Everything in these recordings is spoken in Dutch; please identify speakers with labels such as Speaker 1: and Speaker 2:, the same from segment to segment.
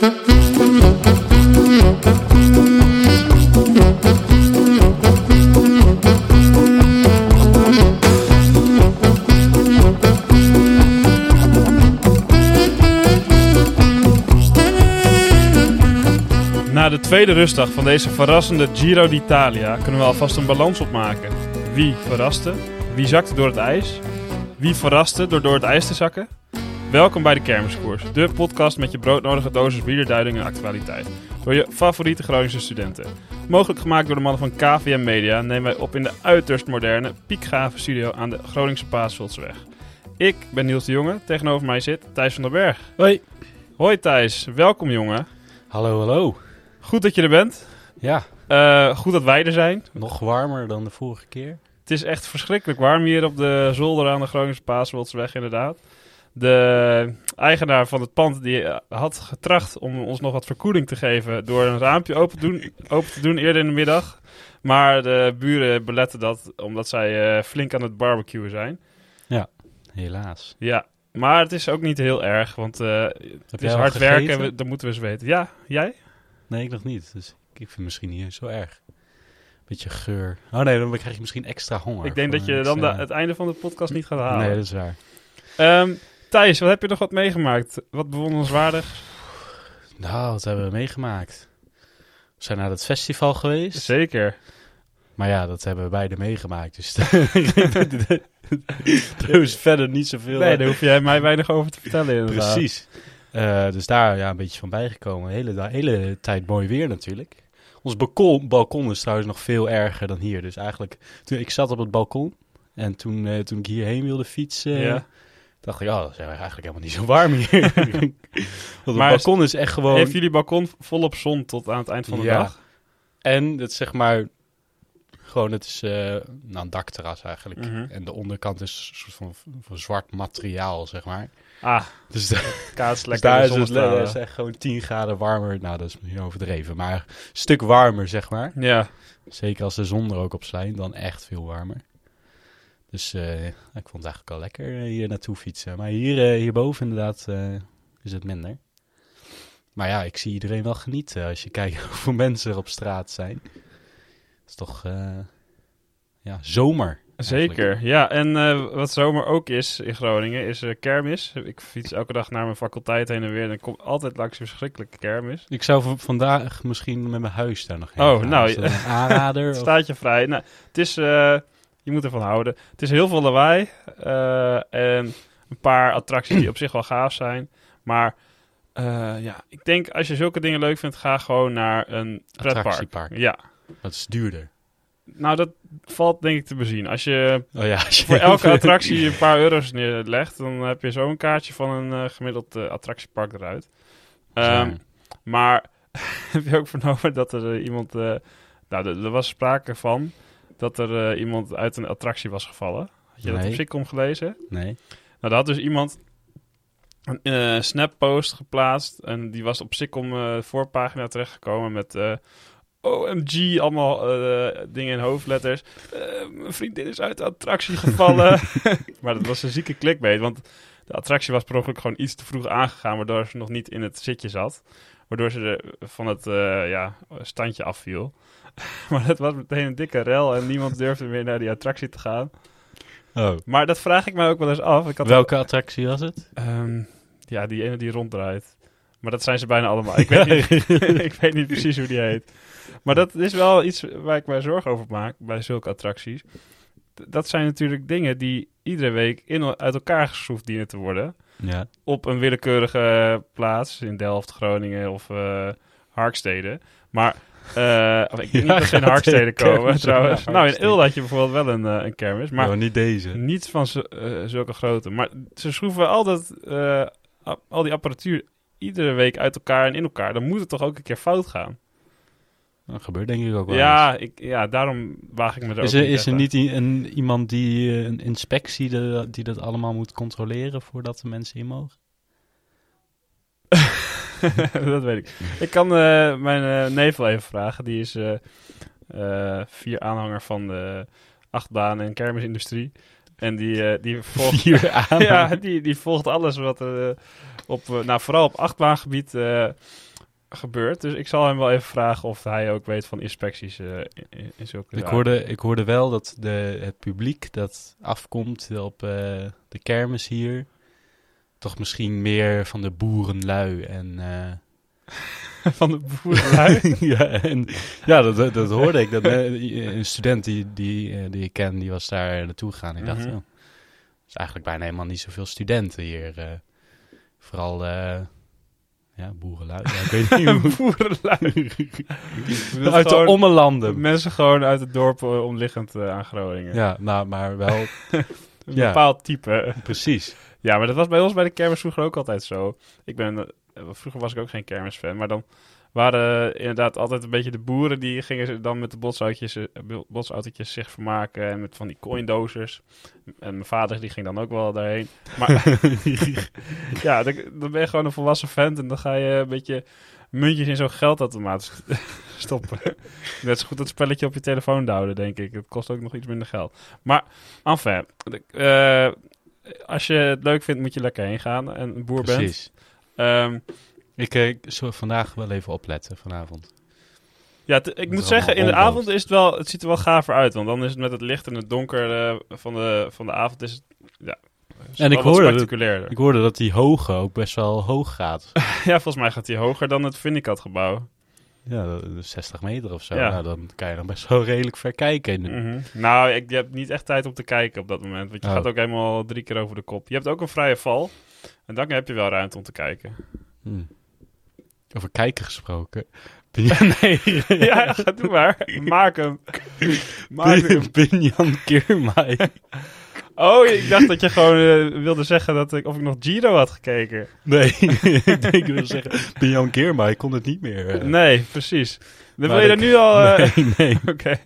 Speaker 1: Na de tweede rustdag van deze verrassende Giro d'Italia kunnen we alvast een balans opmaken. Wie verraste? Wie zakte door het ijs? Wie verraste door door het ijs te zakken? Welkom bij de Kermiskoers, de podcast met je broodnodige dosis wielerduiding en actualiteit. Door je favoriete Groningse studenten. Mogelijk gemaakt door de mannen van KVM Media nemen wij op in de uiterst moderne, piekgave studio aan de Groningse Paasveldsweg. Ik ben Niels de Jonge, tegenover mij zit Thijs van der Berg.
Speaker 2: Hoi.
Speaker 1: Hoi Thijs, welkom jongen.
Speaker 2: Hallo, hallo.
Speaker 1: Goed dat je er bent.
Speaker 2: Ja,
Speaker 1: Eh, goed dat wij er zijn.
Speaker 2: nog warmer dan de vorige keer.
Speaker 1: Het is echt verschrikkelijk warm hier op de zolder aan de Groningse Paaswoldsweg inderdaad. De eigenaar van het pand die eh, had getracht om ons nog wat verkoeling te geven door een raampje open te doen, open te doen eerder in de middag. Maar de buren beletten dat omdat zij eh, flink aan het barbecuen zijn.
Speaker 2: Helaas.
Speaker 1: Ja, maar het is ook niet heel erg, want eh, het is hard werken, we- dat moeten we eens weten. Ja, jij?
Speaker 2: Nee, ik nog niet. Dus ik vind het misschien niet zo erg. Beetje geur. Oh nee, dan krijg je misschien extra honger.
Speaker 1: Ik denk dat je dan de- het einde van de podcast niet gaat halen.
Speaker 2: Nee, dat is waar.
Speaker 1: Ehm, Thijs, wat heb je nog wat meegemaakt? Wat bewonderenswaardig?
Speaker 2: Nou, wat hebben we meegemaakt? We zijn naar het festival geweest.
Speaker 1: Zeker.
Speaker 2: Maar ja, dat hebben we beide meegemaakt. Dus er is verder niet zoveel.
Speaker 1: Nee, daar hoef jij mij weinig over te vertellen inderdaad.
Speaker 2: Precies. Eh, dus daar ja, een beetje van bijgekomen. Hele, hele tijd mooi weer natuurlijk. Ons balkon, balkon is trouwens nog veel erger dan hier. Dus eigenlijk, toen ik zat op het balkon en toen, eh, toen ik hierheen wilde fietsen,
Speaker 1: Ja.
Speaker 2: Dacht ik, oh, dat is eigenlijk helemaal niet zo warm hier. Want het balkon is echt gewoon...
Speaker 1: Heeft jullie balkon volop zon tot aan het eind van de
Speaker 2: Ja.
Speaker 1: dag?
Speaker 2: En het is zeg maar, gewoon, het is eh, nou, een dakterras eigenlijk.
Speaker 1: Mhm.
Speaker 2: En de onderkant is een soort van, van zwart materiaal, zeg maar.
Speaker 1: Ah,
Speaker 2: Dus de,
Speaker 1: kaats
Speaker 2: Dus
Speaker 1: lekker
Speaker 2: daar
Speaker 1: de
Speaker 2: is het is echt gewoon 10 graden warmer. Nou, dat is misschien overdreven. Maar een stuk warmer, zeg maar.
Speaker 1: Ja,
Speaker 2: Zeker als de zon er ook op schijnt, dan echt veel warmer. Dus eh, ik vond het eigenlijk wel lekker eh, hier naartoe fietsen. Maar hier, eh, hierboven inderdaad is het minder. Maar ja, ik zie iedereen wel genieten als je kijkt hoeveel mensen er op straat zijn. Het is toch ja, zomer. eigenlijk.
Speaker 1: zeker. Ja, en wat zomer ook is in Groningen, is kermis. Ik fiets elke dag naar mijn faculteit heen en weer. En ik kom altijd langs een verschrikkelijke kermis.
Speaker 2: Ik zou vandaag misschien met mijn huis daar nog heen
Speaker 1: Oh,
Speaker 2: gaan.
Speaker 1: nou,
Speaker 2: Is dat een aanrader?
Speaker 1: Staat je vrij. Nou, het is, je moet ervan houden. Het is heel veel lawaai. eh, en een paar attracties die op zich wel gaaf zijn. Maar eh, ja, ik denk als je zulke dingen leuk vindt, ga gewoon naar een pretpark.
Speaker 2: Attractiepark.
Speaker 1: Ja.
Speaker 2: Dat is duurder.
Speaker 1: Nou, dat valt denk ik te bezien. Als je
Speaker 2: Oh ja, als je
Speaker 1: voor elke attractie een paar euro's neerlegt, dan heb je zo'n kaartje van een eh, gemiddeld attractiepark eruit. Ehm, maar heb je ook vernomen dat er iemand... nou, er, er was sprake van dat er eh, iemand uit een attractie was gevallen. Had je dat op Sitcom gelezen?
Speaker 2: Nee.
Speaker 1: Nou, daar had dus iemand een eh, snappost geplaatst. En die was op Sitcom eh, voorpagina terechtgekomen met... OMG, allemaal dingen in hoofdletters. Eh, mijn vriendin is uit de attractie gevallen. maar dat was een zieke clickbait, want de attractie was per ongeluk gewoon iets te vroeg aangegaan, waardoor ze nog niet in het zitje zat. Waardoor ze er van het eh, ja, standje afviel. maar het was meteen een dikke rel en niemand durfde meer naar die attractie te gaan.
Speaker 2: Oh.
Speaker 1: Maar dat vraag ik me ook wel eens af. Ik had
Speaker 2: Welke attractie was het?
Speaker 1: Ehm, ja, die ene die ronddraait. Maar dat zijn ze bijna allemaal. Ik weet, niet, ik weet niet precies hoe die heet. Maar dat is wel iets waar ik mij zorgen over maak bij zulke attracties. Dat zijn natuurlijk dingen die iedere week in, uit elkaar geschroefd dienen te worden.
Speaker 2: Ja.
Speaker 1: Op een willekeurige plaats in Delft, Groningen of eh Harkstede. Maar eh, of ik denk niet dat in
Speaker 2: gaat
Speaker 1: Harkstede
Speaker 2: de
Speaker 1: komen trouwens. Nou, in. Ulde had je bijvoorbeeld wel een, eh, een kermis. Maar
Speaker 2: Maar niet deze.
Speaker 1: niet van eh, zulke grote. Maar ze schroeven altijd al die apparatuur iedere week uit elkaar en in elkaar. Dan moet het toch ook een keer fout gaan.
Speaker 2: Dat gebeurt denk ik ook wel.
Speaker 1: Ja, ik, ja, daarom waag ik me er
Speaker 2: Is
Speaker 1: ook
Speaker 2: er,
Speaker 1: niet
Speaker 2: is er niet een, iemand die, een inspectie de, die dat allemaal moet controleren voordat de mensen in mogen?
Speaker 1: dat weet ik. Ik kan eh, mijn eh, nevel even vragen. Die is eh, vier aanhanger van de achtbaan en kermisindustrie. En die, die volgt ja, die, die volgt alles wat er op, nou vooral op achtbaangebied gebeurt. Dus ik zal hem wel even vragen of hij ook weet van inspecties in, zulke
Speaker 2: Ik hoorde, ik hoorde wel dat de, het publiek dat afkomt op de kermis hier... toch misschien meer van de boerenlui en... eh,
Speaker 1: van de boerenlui.
Speaker 2: ja, en, ja dat, dat, hoorde ik. Dat, eh, een student die, die, eh, die ik ken, die was daar naartoe gegaan. Ik dacht,
Speaker 1: Mhm.
Speaker 2: oh, er is eigenlijk bijna helemaal niet zoveel studenten hier. eh. vooral, eh, ja, boerenlui. Ja, ik weet niet hoe...
Speaker 1: boerenlui.
Speaker 2: uit de ommelanden.
Speaker 1: Mensen gewoon uit het dorp eh, omliggend eh, aan Groningen.
Speaker 2: Ja, nou, maar wel,
Speaker 1: Een
Speaker 2: ja.
Speaker 1: bepaald type.
Speaker 2: precies.
Speaker 1: Ja, maar dat was bij ons bij de kermis vroeger ook altijd zo. Ik ben, eh, vroeger was ik ook geen kermisfan, maar dan waren inderdaad altijd een beetje de boeren die gingen dan met de botsautootjes, eh, botsautootjes zich vermaken en met van die coindozers. En mijn vader die ging dan ook wel daarheen. Maar ja, dan, dan ben je gewoon een volwassen vent en dan ga je een beetje muntjes in zo'n geldautomaat stoppen. Net zo goed dat spelletje op je telefoon houden, denk ik. Het kost ook nog iets minder geld. Maar, enfin, eh, als je het leuk vindt, moet je lekker heen gaan en een boer bent.
Speaker 2: Precies.
Speaker 1: Ehm,
Speaker 2: Ik, eh, ik zal vandaag wel even opletten vanavond.
Speaker 1: ja, ik moet zeggen, in de avond is het wel, het ziet er wel gaver uit. Want dan is het met het licht en het donker eh, van, de, van de avond is het, ja, is
Speaker 2: En ik hoorde dat-. Ik hoorde dat die hoge ook best wel hoog gaat.
Speaker 1: Ja, volgens mij gaat hij hoger dan het Vindicat gebouw.
Speaker 2: Ja, dat is 60 meter of zo.
Speaker 1: Ja.
Speaker 2: Nou, dan kan je dan best wel redelijk ver kijken.
Speaker 1: Mhm. Nou, ik, je hebt niet echt tijd om te kijken op dat moment. Want je
Speaker 2: Oh.
Speaker 1: gaat ook helemaal drie keer over de kop. Je hebt ook een vrije val. En dan heb je wel ruimte om te kijken.
Speaker 2: Hm. Over kijken gesproken. Nee,
Speaker 1: ja, ga doe maar. Maak hem. Maak hem.
Speaker 2: Binjan.
Speaker 1: Oh, ik dacht dat je gewoon eh, wilde zeggen dat ik, of ik nog Giro had gekeken.
Speaker 2: Nee, ik denk ik wil zeggen, Binjan Keermai kon het niet meer. eh.
Speaker 1: Nee, precies. Dan
Speaker 2: Maar
Speaker 1: wil je er nu al... eh,
Speaker 2: nee, nee.
Speaker 1: Oké.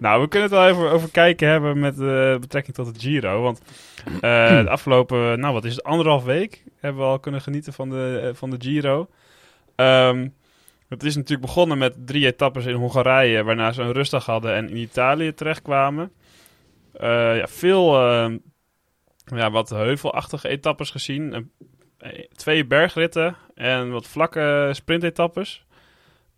Speaker 1: Nou, we kunnen het wel even over kijken hebben met betrekking tot het Giro. Want de afgelopen, nou wat is het, anderhalf week hebben we al kunnen genieten van de, van de Giro. Ehm, het is natuurlijk begonnen met drie etappes in Hongarije, waarna ze een rustdag hadden en in Italië terechtkwamen. Eh ja, veel eh, ja, wat heuvelachtige etappes gezien. Eh, twee bergritten en wat vlakke sprintetappes.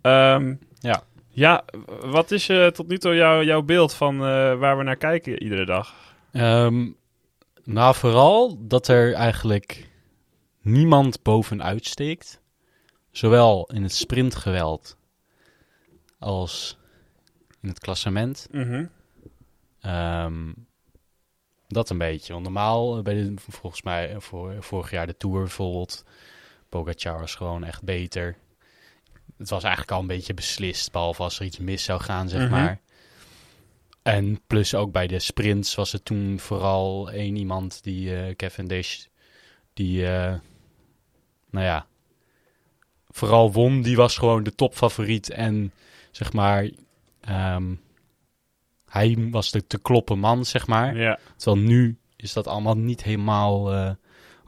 Speaker 1: Ehm
Speaker 2: Ja.
Speaker 1: ja, wat is tot nu toe jouw, jouw beeld van waar we naar kijken iedere dag?
Speaker 2: Ehm, nou, vooral dat er eigenlijk niemand bovenuit steekt. Zowel in het sprintgeweld als in het klassement.
Speaker 1: Mhm.
Speaker 2: Ehm, dat een beetje. Want normaal, eh, bij de, volgens mij eh, voor, vorig jaar de Tour bijvoorbeeld, Pogacar was gewoon echt beter. Het was eigenlijk al een beetje beslist, behalve als er iets mis zou gaan, zeg
Speaker 1: Mhm.
Speaker 2: maar. En plus ook bij de sprints was het toen vooral één iemand, die eh Cavendish, die, eh, nou ja, vooral won. Die was gewoon de topfavoriet en, zeg maar, ehm, hij was de te kloppen man, zeg maar.
Speaker 1: Ja.
Speaker 2: Terwijl nu is dat allemaal niet helemaal, eh,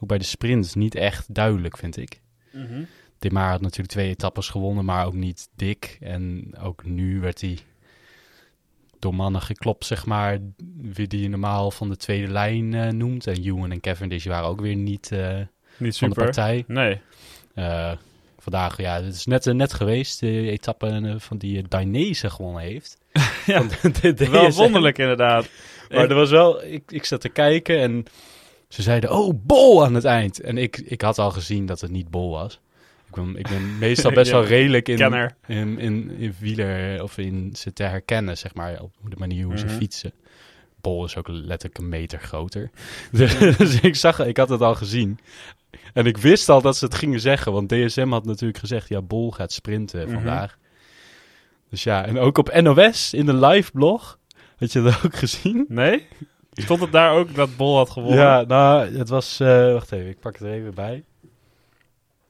Speaker 2: ook bij de sprints, niet echt duidelijk, vind ik.
Speaker 1: Mhm.
Speaker 2: Demar had natuurlijk twee etappes gewonnen, maar ook niet dik. En ook nu werd hij door mannen geklopt, zeg maar, wie die je normaal van de tweede lijn eh, noemt. En Ewan en Cavendish waren ook weer niet eh,
Speaker 1: Niet
Speaker 2: van de
Speaker 1: super.
Speaker 2: partij.
Speaker 1: Nee.
Speaker 2: Eh, vandaag, ja, het is net, eh, net geweest, de etappe eh, van die uh, Dainese gewonnen heeft.
Speaker 1: Ja,
Speaker 2: Van de- de
Speaker 1: Wel wonderlijk inderdaad.
Speaker 2: Maar er was wel, ik, ik zat te kijken en ze zeiden, oh, bol aan het eind. En ik, ik had al gezien dat het niet bol was. Ik ben, ik ben meestal best
Speaker 1: Ja,
Speaker 2: wel redelijk in,
Speaker 1: Kenner.
Speaker 2: in, in, in wieler of in ze te herkennen, zeg maar, op de manier hoe ze
Speaker 1: Mhm.
Speaker 2: fietsen. Bol is ook letterlijk een meter groter. Dus ik zag, ik had het al gezien. En ik wist al dat ze het gingen zeggen, want DSM had natuurlijk gezegd, ja, Bol gaat sprinten
Speaker 1: Mhm.
Speaker 2: vandaag. Dus ja, en ook op NOS in de live blog, had je dat ook gezien?
Speaker 1: Nee? Stond het daar ook dat Bol had gewonnen?
Speaker 2: Ja, nou, het was... eh, wacht even, ik pak het er even bij.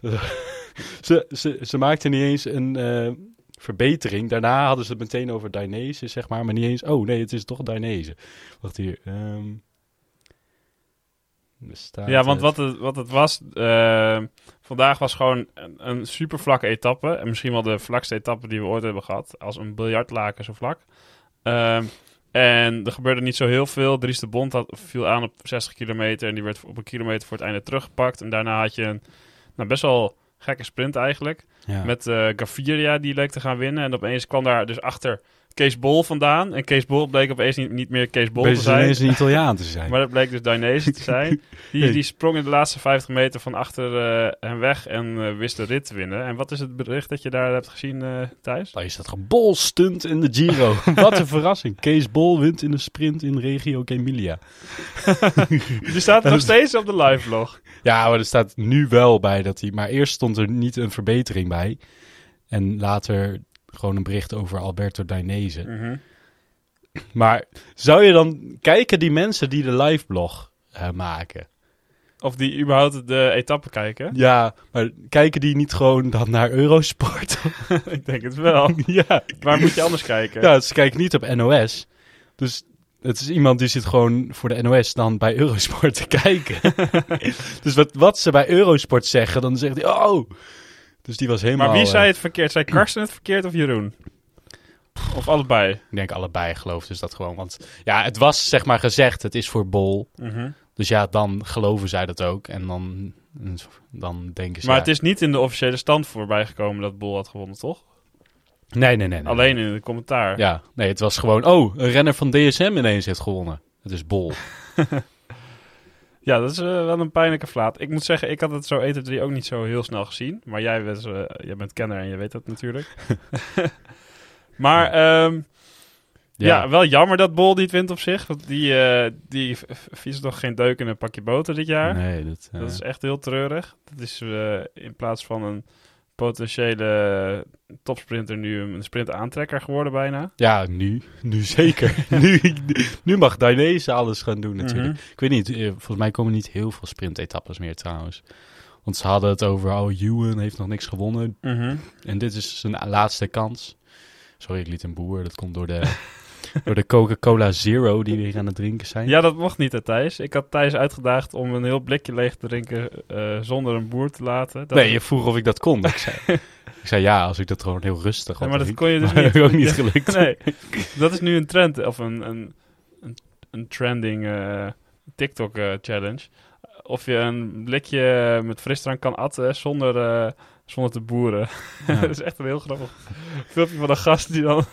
Speaker 2: ze, ze, ze maakten niet eens een eh, verbetering. Daarna hadden ze het meteen over Dainese, zeg maar. Maar niet eens... Oh, nee, het is toch Dainese. Wacht hier. ehm.
Speaker 1: Ja, want wat het, wat het was, eh, vandaag was gewoon een, een super vlakke etappe. En misschien wel de vlakste etappe die we ooit hebben gehad. Als een biljartlaken zo vlak. Ehm, en er gebeurde niet zo heel veel. Dries de Bond had, viel aan op 60 kilometer. En die werd op een kilometer voor het einde teruggepakt. En daarna had je een nou, best wel gekke sprint eigenlijk.
Speaker 2: Ja.
Speaker 1: Met eh Gaviria, die leek te gaan winnen. En opeens kwam daar dus achter Kees Bol vandaan. En Kees Bol bleek opeens niet, niet meer Kees Bol te zijn.
Speaker 2: ineens een Italiaan te zijn.
Speaker 1: Maar dat bleek dus Dainese te zijn. Die,
Speaker 2: Hey.
Speaker 1: die sprong in de laatste 50 meter van achter eh, hem weg en eh, wist de rit te winnen. En wat is het bericht dat je daar hebt gezien, eh Thijs?
Speaker 2: Daar is dat gebol stunt in de Giro. Wat een verrassing. Kees Bol wint in de sprint in Regio Emilia.
Speaker 1: Die staat nog steeds op de live vlog.
Speaker 2: Ja, maar er staat nu wel bij dat hij... Maar eerst stond er niet een verbetering bij. En later gewoon een bericht over Alberto Dainese.
Speaker 1: Mhm.
Speaker 2: Maar zou je dan... Kijken die mensen die de liveblog eh maken?
Speaker 1: Of die überhaupt de etappe kijken.
Speaker 2: Ja, maar kijken die niet gewoon dan naar Eurosport?
Speaker 1: Ik denk het wel.
Speaker 2: ja.
Speaker 1: Waar moet je anders kijken?
Speaker 2: Ja, ze kijken niet op NOS. Dus het is iemand die zit gewoon voor de NOS dan bij Eurosport te kijken. dus wat, wat ze bij Eurosport zeggen, dan zegt hij, oh. Dus die was helemaal...
Speaker 1: maar wie
Speaker 2: eh,
Speaker 1: zei het verkeerd? Zei Karsten het verkeerd of Jeroen? Of allebei?
Speaker 2: Ik denk allebei geloof dus dat gewoon. Want ja, het was zeg maar gezegd, het is voor Bol.
Speaker 1: Mhm.
Speaker 2: Dus ja, dan geloven zij dat ook. En dan, dan denken ze...
Speaker 1: Maar
Speaker 2: ja,
Speaker 1: het is niet in de officiële stand voorbij gekomen dat Bol had gewonnen, toch?
Speaker 2: Nee, nee, nee. nee.
Speaker 1: Alleen in de commentaar.
Speaker 2: Ja, nee, het was gewoon... Oh, een renner van DSM ineens heeft gewonnen. Het is Bol.
Speaker 1: Ja, dat is eh, wel een pijnlijke flaat. Ik moet zeggen, ik had het zo 1, 2, 3 ook niet zo heel snel gezien. Maar jij, bent, eh, jij bent kenner en je weet dat natuurlijk. maar ehm, ja. wel jammer dat Bol niet wint op zich. Want die, eh die v- v- fietst toch geen deuk in een pakje boter dit jaar.
Speaker 2: Nee, dat...
Speaker 1: Dat is echt heel treurig. Dat is in plaats van een potentiële topsprinter nu een sprint aantrekker geworden bijna.
Speaker 2: Ja, nu. Nu zeker. nu, nu mag Dainese alles gaan doen natuurlijk.
Speaker 1: Mhm.
Speaker 2: Ik weet niet, eh, volgens mij komen niet heel veel sprintetappes meer trouwens. Want ze hadden het over, oh, Ewan heeft nog niks gewonnen.
Speaker 1: Mhm.
Speaker 2: En dit is zijn laatste kans. Sorry, ik liet een boer. Dat komt door de, door de Coca-Cola Zero die we hier aan het drinken zijn.
Speaker 1: Ja, dat mocht niet, hè, Thijs. Ik had Thijs uitgedaagd om een heel blikje leeg te drinken eh, zonder een boer te laten. Dat
Speaker 2: nee, je vroeg of ik dat kon. Ik zei, ik zei ja, als ik dat gewoon heel rustig
Speaker 1: Ja,
Speaker 2: had.
Speaker 1: maar dat kon je dus niet.
Speaker 2: dat is ook niet gelukt.
Speaker 1: Nee, dat is nu een trend, of een, een, een, een trending eh, TikTok-challenge. of je een blikje met frisdrank kan atten zonder, eh, zonder te boeren.
Speaker 2: Ja.
Speaker 1: dat is echt een heel grappig filmpje van een gast die dan...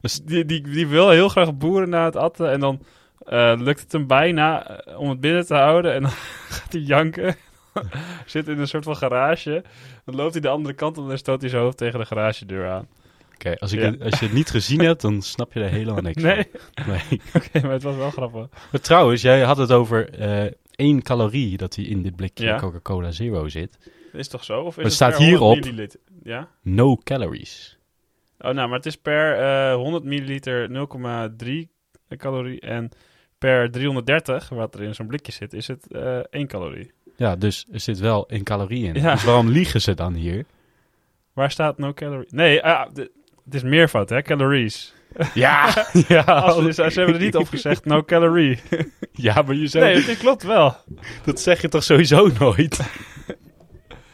Speaker 2: Dus-
Speaker 1: die, die, die wil heel graag boeren na het atten en dan eh, lukt het hem bijna eh, om het binnen te houden en dan gaat hij janken. Zit in een soort van garage. Dan loopt hij de andere kant op en dan stoot hij zijn hoofd tegen de garagedeur aan.
Speaker 2: Oké, als, ik
Speaker 1: Ja.
Speaker 2: het- als je het niet gezien hebt, dan snap je er helemaal niks
Speaker 1: Nee,
Speaker 2: van. Nee.
Speaker 1: oké, maar het was wel grappig.
Speaker 2: Maar trouwens, jij had het over eh één calorie dat hij in dit blikje
Speaker 1: Ja.
Speaker 2: Coca-Cola Zero zit.
Speaker 1: Is toch zo? Of is
Speaker 2: Het
Speaker 1: het,
Speaker 2: staat
Speaker 1: per 100
Speaker 2: hierop.
Speaker 1: Ja?
Speaker 2: No calories.
Speaker 1: Oh, nou, maar het is per eh 100 milliliter 0,3 calorie. En per 330, wat er in zo'n blikje zit, is het eh 1 calorie.
Speaker 2: Ja, dus er zit wel één calorie in.
Speaker 1: Ja.
Speaker 2: Dus waarom liegen ze dan hier?
Speaker 1: Waar staat no calorie? Nee, ah, het is meervoud, hè? Calories.
Speaker 2: Ja, ja.
Speaker 1: Als, ze, ze hebben er niet op gezegd no calorie.
Speaker 2: ja, maar je zegt,
Speaker 1: Nee, het klopt wel.
Speaker 2: dat zeg je toch sowieso nooit?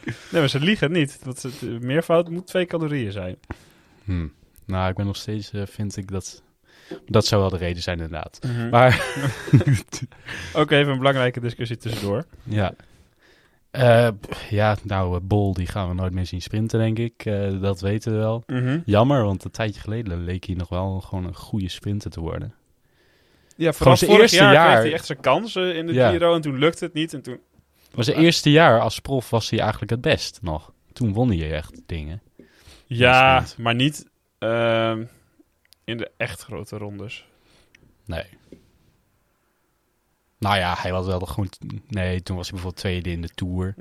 Speaker 1: Nee, maar ze liegen niet. Dat het eh, meervoud moet 2 calorieën zijn.
Speaker 2: Hm. Nou, ik ben nog steeds, eh, vind ik dat... Dat zou wel de reden zijn, inderdaad.
Speaker 1: Maar
Speaker 2: Maar,
Speaker 1: ook even een belangrijke discussie tussendoor.
Speaker 2: ja. Eh, ja, nou, eh, Bol, die gaan we nooit meer zien sprinten, denk ik. Dat weten we wel. Jammer, want een tijdje geleden leek hij nog wel gewoon een goede sprinter te worden.
Speaker 1: Ja, vooral vorig
Speaker 2: eerste
Speaker 1: jaar,
Speaker 2: jaar-
Speaker 1: kreeg hij echt zijn kansen in de
Speaker 2: Ja.
Speaker 1: Giro en toen lukte het niet. En toen...
Speaker 2: Maar zijn eerste jaar als prof was hij eigenlijk het best nog. Toen won hij echt dingen.
Speaker 1: Ja, maar niet ehm, in de echt grote rondes.
Speaker 2: Nee. Nou ja, hij was wel gewoon... Nee, toen was hij bijvoorbeeld tweede in de Tour.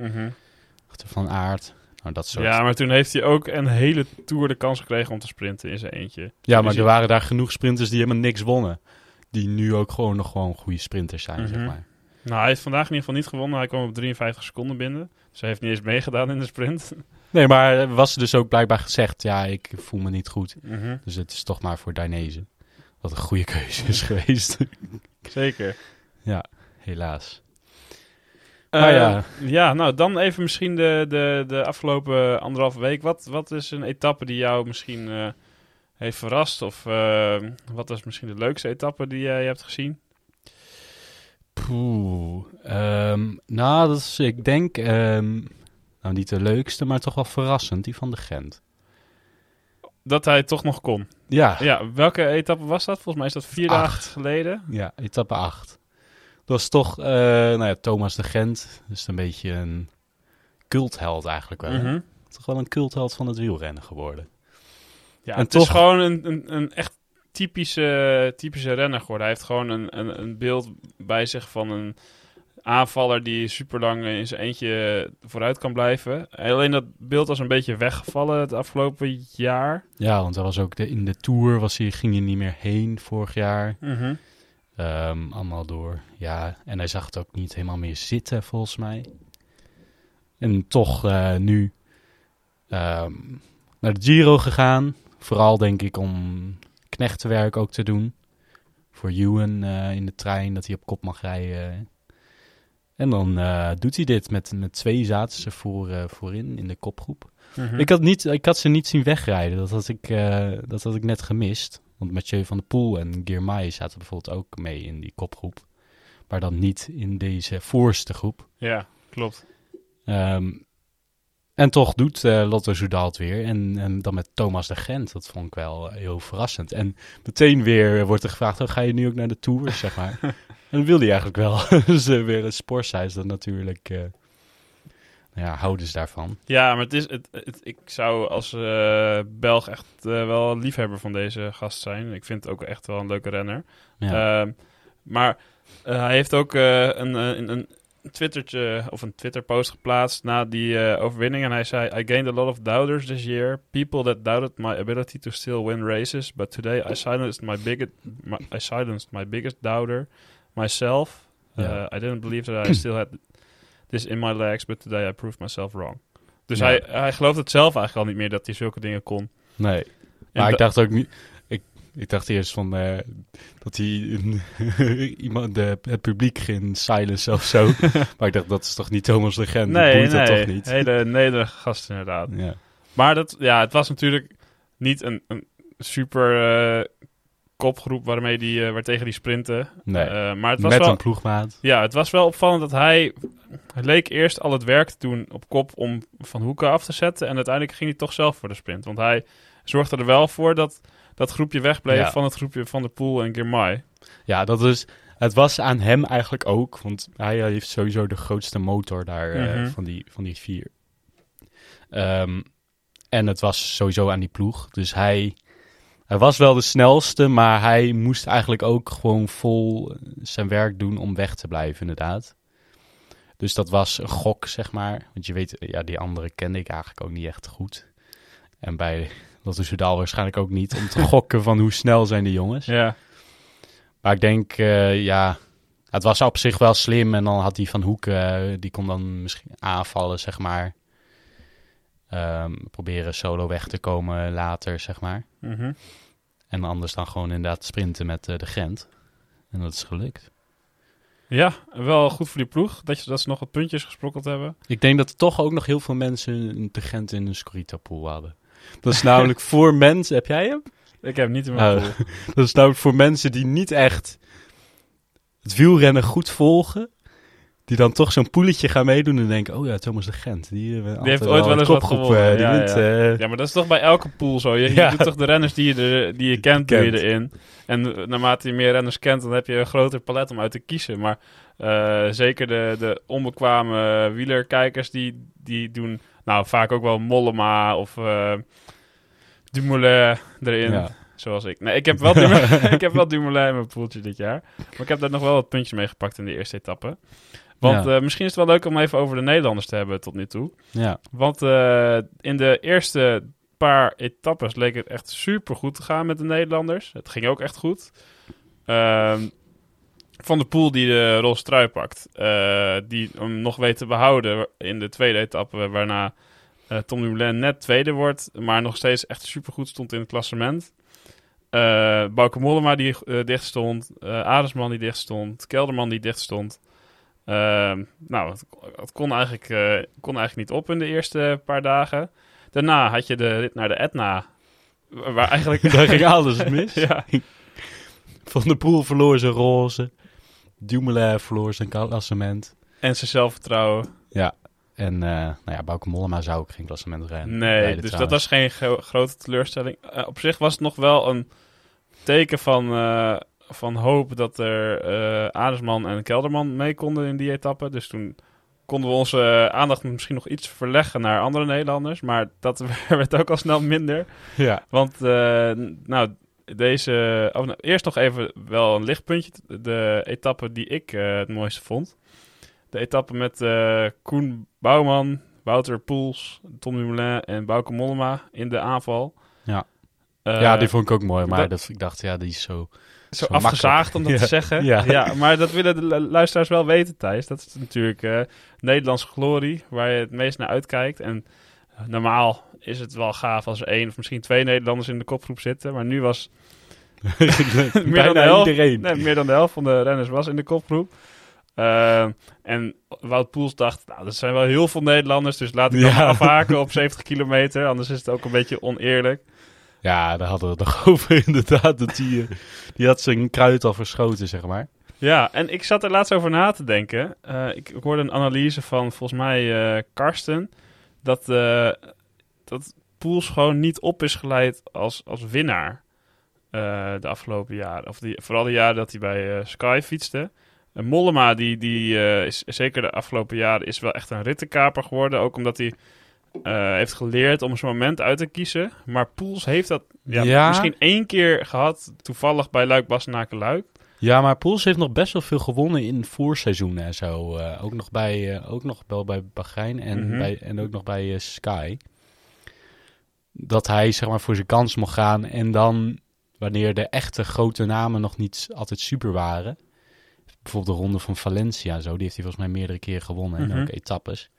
Speaker 2: Achter Van Aert. Nou, dat soort.
Speaker 1: Ja, maar toen heeft hij ook een hele Tour de kans gekregen om te sprinten in zijn eentje.
Speaker 2: Ja, maar
Speaker 1: Dus
Speaker 2: er waren daar genoeg sprinters die helemaal niks wonnen. Die nu ook gewoon nog gewoon goede sprinters zijn, zeg
Speaker 1: Mhm.
Speaker 2: maar.
Speaker 1: Nou, hij heeft vandaag in ieder geval niet gewonnen. Hij kwam op 53 seconden binnen. Dus hij heeft niet eens meegedaan in de sprint.
Speaker 2: Nee, maar er was dus ook blijkbaar gezegd... Ja, ik voel me niet goed.
Speaker 1: Mhm.
Speaker 2: Dus het is toch maar voor Dainese. Wat een goede keuze is geweest.
Speaker 1: Zeker.
Speaker 2: Helaas. Maar
Speaker 1: Eh,
Speaker 2: ja.
Speaker 1: ja, nou dan even misschien de, de, de afgelopen anderhalve week. Wat, wat is een etappe die jou misschien eh, heeft verrast? Of eh, wat was misschien de leukste etappe die jij hebt gezien?
Speaker 2: Poeh. Ehm, nou, dat is, ik denk... ehm, nou niet de leukste, maar toch wel verrassend, die van de Gent.
Speaker 1: Dat hij toch nog kon.
Speaker 2: Ja,
Speaker 1: Ja, welke etappe was dat? Volgens mij is dat vier
Speaker 2: Acht.
Speaker 1: dagen geleden.
Speaker 2: ja etappe 8. Dat was toch, eh, nou ja, Thomas de Gent. Dus een beetje een cultheld eigenlijk wel.
Speaker 1: Mhm.
Speaker 2: Toch wel een cultheld van het wielrennen geworden.
Speaker 1: Ja,
Speaker 2: En
Speaker 1: het
Speaker 2: toch-
Speaker 1: is gewoon een, een, een echt typische, typische renner geworden. Hij heeft gewoon een, een, een beeld bij zich van een aanvaller die super lang in zijn eentje vooruit kan blijven. Alleen dat beeld was een beetje weggevallen het afgelopen jaar.
Speaker 2: Ja, want hij was ook de, in de Tour, was hij, ging hij niet meer heen vorig jaar. Ehm, allemaal door, ja. En hij zag het ook niet helemaal meer zitten, volgens mij. En toch eh, nu ehm, naar de Giro gegaan. Vooral denk ik om knechtenwerk ook te doen. Voor Ewan eh, in de trein, dat hij op kop mag rijden. En dan eh, doet hij dit met, met twee zaten ze voor, eh, voorin in de kopgroep.
Speaker 1: Mhm.
Speaker 2: Ik, had niet, ik had ze niet zien wegrijden. Dat had ik, eh, dat had ik net gemist. Want Mathieu van der Poel en Girmay zaten bijvoorbeeld ook mee in die kopgroep. Maar dan niet in deze voorste groep.
Speaker 1: Ja, klopt.
Speaker 2: Ehm, en toch doet eh, Lotto Soudal het weer. En, en dan met Thomas de Gent. Dat vond ik wel eh, heel verrassend. En meteen weer wordt er gevraagd, oh, ga je nu ook naar de Tour, zeg maar. en dat wilde hij eigenlijk wel. dus eh, weer een sportshuis dat natuurlijk... eh nou ja, houders daarvan.
Speaker 1: Ja, maar het is, het, het- ik zou als eh, Belg echt eh, wel liefhebber van deze gast zijn. Ik vind het ook echt wel een leuke renner.
Speaker 2: Ja.
Speaker 1: Ehm, maar eh, hij heeft ook eh, een, eh, een, een Twittertje of een Twitter-post geplaatst na die eh, overwinning. En hij zei: I gained a lot of doubters this year. People that doubted my ability to still win races. But today I silenced my biggest, my, I silenced my biggest doubter, myself. Uh, I didn't believe that I still had this in my legs, but today I proved myself wrong. Dus
Speaker 2: Ja.
Speaker 1: hij, hij gelooft het zelf eigenlijk al niet meer dat hij zulke dingen kon.
Speaker 2: Nee.
Speaker 1: En
Speaker 2: Maar ik
Speaker 1: da-
Speaker 2: dacht ook niet. Ik, dacht eerst van eh, dat hij een, iemand de, het publiek ging silence of zo. maar ik dacht dat is toch niet Thomas de Gent.
Speaker 1: nee,
Speaker 2: boeit dat
Speaker 1: nee,
Speaker 2: toch niet.
Speaker 1: hele nederige gast inderdaad.
Speaker 2: Ja.
Speaker 1: Maar dat, ja, het was natuurlijk niet een, een super eh, kopgroep waarmee die, eh, waartegen die sprinten.
Speaker 2: Nee.
Speaker 1: Maar het was
Speaker 2: Met
Speaker 1: wel,
Speaker 2: een ploegmaat.
Speaker 1: ja, het was wel opvallend dat hij, hij leek eerst al het werk te doen op kop om van hoeken af te zetten. En uiteindelijk ging hij toch zelf voor de sprint. Want hij zorgde er wel voor dat dat groepje wegbleef
Speaker 2: Ja.
Speaker 1: van het groepje Van der Poel en Girmay.
Speaker 2: Ja, dat is. Het was aan hem eigenlijk ook, want hij heeft sowieso de grootste motor daar eh,
Speaker 1: Mhm.
Speaker 2: van, die, van die vier. Ehm, en het was sowieso aan die ploeg. Dus hij, hij was wel de snelste, maar hij moest eigenlijk ook gewoon vol eh, zijn werk doen om weg te blijven, inderdaad. Dus dat was een gok, zeg maar. Want je weet, ja, die andere kende ik eigenlijk ook niet echt goed. En bij Lotto Soudal waarschijnlijk ook niet, om te gokken van hoe snel zijn die jongens.
Speaker 1: Ja,
Speaker 2: Maar ik denk, eh, ja, het was op zich wel slim. En dan had die Van Hoek, eh, die kon dan misschien aanvallen, zeg maar. Ehm, proberen solo weg te komen later, zeg maar.
Speaker 1: mhm.
Speaker 2: En anders dan gewoon inderdaad sprinten met eh, de Gent. En dat is gelukt.
Speaker 1: ja wel goed voor die ploeg dat, je, dat ze nog wat puntjes gesprokkeld hebben.
Speaker 2: Ik denk dat er toch ook nog heel veel mensen een de Gent in een Scorita-pool hadden. Dat is namelijk voor mensen... Heb jij hem?
Speaker 1: Ik heb niet in mijn
Speaker 2: Oh. Dat is namelijk voor mensen die niet echt het wielrennen goed volgen. Die dan toch zo'n poeletje gaan meedoen en denken... Oh ja, Thomas de Gent. Die, eh, altijd
Speaker 1: heeft ooit wel
Speaker 2: een
Speaker 1: eens wat gewonnen.
Speaker 2: die
Speaker 1: Ja,
Speaker 2: wint,
Speaker 1: ja.
Speaker 2: eh,
Speaker 1: Ja, maar dat is toch bij elke pool zo. Je, je doet toch de renners die je, er, die je kent, doe je erin. En naarmate je meer renners kent, dan heb je een groter palet om uit te kiezen. Maar zeker de, de onbekwame wielerkijkers, die, die doen nou vaak ook wel Mollema of eh Dumoulin erin.
Speaker 2: Ja.
Speaker 1: Zoals ik. Nee, ik heb, wel Dumoulin, ik heb wel Dumoulin in mijn poeltje dit jaar. Maar ik heb daar nog wel wat puntjes mee gepakt in de eerste etappe. Want
Speaker 2: Ja.
Speaker 1: eh, misschien is het wel leuk om even over de Nederlanders te hebben tot nu toe.
Speaker 2: ja.
Speaker 1: Want eh, in de eerste paar etappes leek het echt super goed te gaan met de Nederlanders. Het ging ook echt goed. Ehm, van de Poel die de roze trui pakt. eh, die hem nog weet te behouden in de tweede etappe. Waarna eh, Tom Dumoulin net tweede wordt. Maar nog steeds echt super goed stond in het klassement. Eh Bauke Mollema die eh, dicht stond. die dicht stond. Kelderman die dicht stond. Ehm, nou, het, het kon, eigenlijk, kon eigenlijk niet op in de eerste paar dagen. Daarna had je de rit naar de Etna. wa- Waar eigenlijk...
Speaker 2: Daar ging alles mis.
Speaker 1: ja,
Speaker 2: Van de Poel verloor zijn roze. Dumoulin verloor zijn klassement.
Speaker 1: en zijn zelfvertrouwen.
Speaker 2: Ja. En uh, nou ja, Bauke Mollema zou ook geen klassement rennen.
Speaker 1: Nee, dus dat was geen grote teleurstelling. Uh, op zich was het nog wel een teken van, uh, van hoop dat er uh, Adersman en Kelderman mee konden in die etappe. Dus toen konden we onze aandacht misschien nog iets verleggen naar andere Nederlanders. Maar dat werd ook al snel minder.
Speaker 2: Ja.
Speaker 1: Want, nou, deze... Oh, nou, eerst nog even wel een lichtpuntje. De etappe die ik het mooiste vond de etappe met uh, Koen Bouwman, Wouter Poels, Tom Dumoulin en Bauke Mollema in de aanval.
Speaker 2: Ja, uh, ja die vond ik ook mooi, maar dat, ik dacht, ja, die is zo...
Speaker 1: Zo, zo afgezaagd om dat te zeggen. Ja. ja. maar dat willen de luisteraars wel weten, Thijs. Dat is natuurlijk Nederlandse glorie, waar je het meest naar uitkijkt. En normaal is het wel gaaf als er één of misschien twee Nederlanders in de kopgroep zitten. Maar nu was meer, dan de helft, iedereen. Nee, meer dan de helft van de renners was in de kopgroep. Uh, en Wout Poels dacht, nou, dat zijn wel heel veel Nederlanders, dus laat ik ja. afhaken op 70 kilometer, anders is het ook een beetje oneerlijk.
Speaker 2: Ja, daar hadden we het nog over inderdaad, dat die, eh, die had zijn kruid al verschoten, zeg maar.
Speaker 1: Ja, en ik zat er laatst over na te denken. Uh, ik, ik, hoorde een analyse van volgens mij uh, Karsten, dat, dat Poels gewoon niet op is geleid als, als winnaar de afgelopen jaren. Of die, vooral de jaren dat hij bij Sky fietste. Mollema, die, die is zeker de afgelopen jaren is wel echt een rittenkaper geworden. Ook omdat hij heeft geleerd om zijn moment uit te kiezen. Maar Poels heeft dat ja, ja. misschien één keer gehad, toevallig bij Luik Bastenaken Luik.
Speaker 2: Ja, maar Poels heeft nog best wel veel gewonnen in voorseizoenen en zo. Uh, ook nog bij, ook nog wel bij Bahrein en, mm -hmm. bij, en ook nog bij Sky. Dat hij zeg maar voor zijn kans mocht gaan en dan wanneer de echte grote namen nog niet altijd super waren bijvoorbeeld de ronde van Valencia, zo, die heeft hij volgens mij meerdere keren gewonnen en mm -hmm. ook etappes.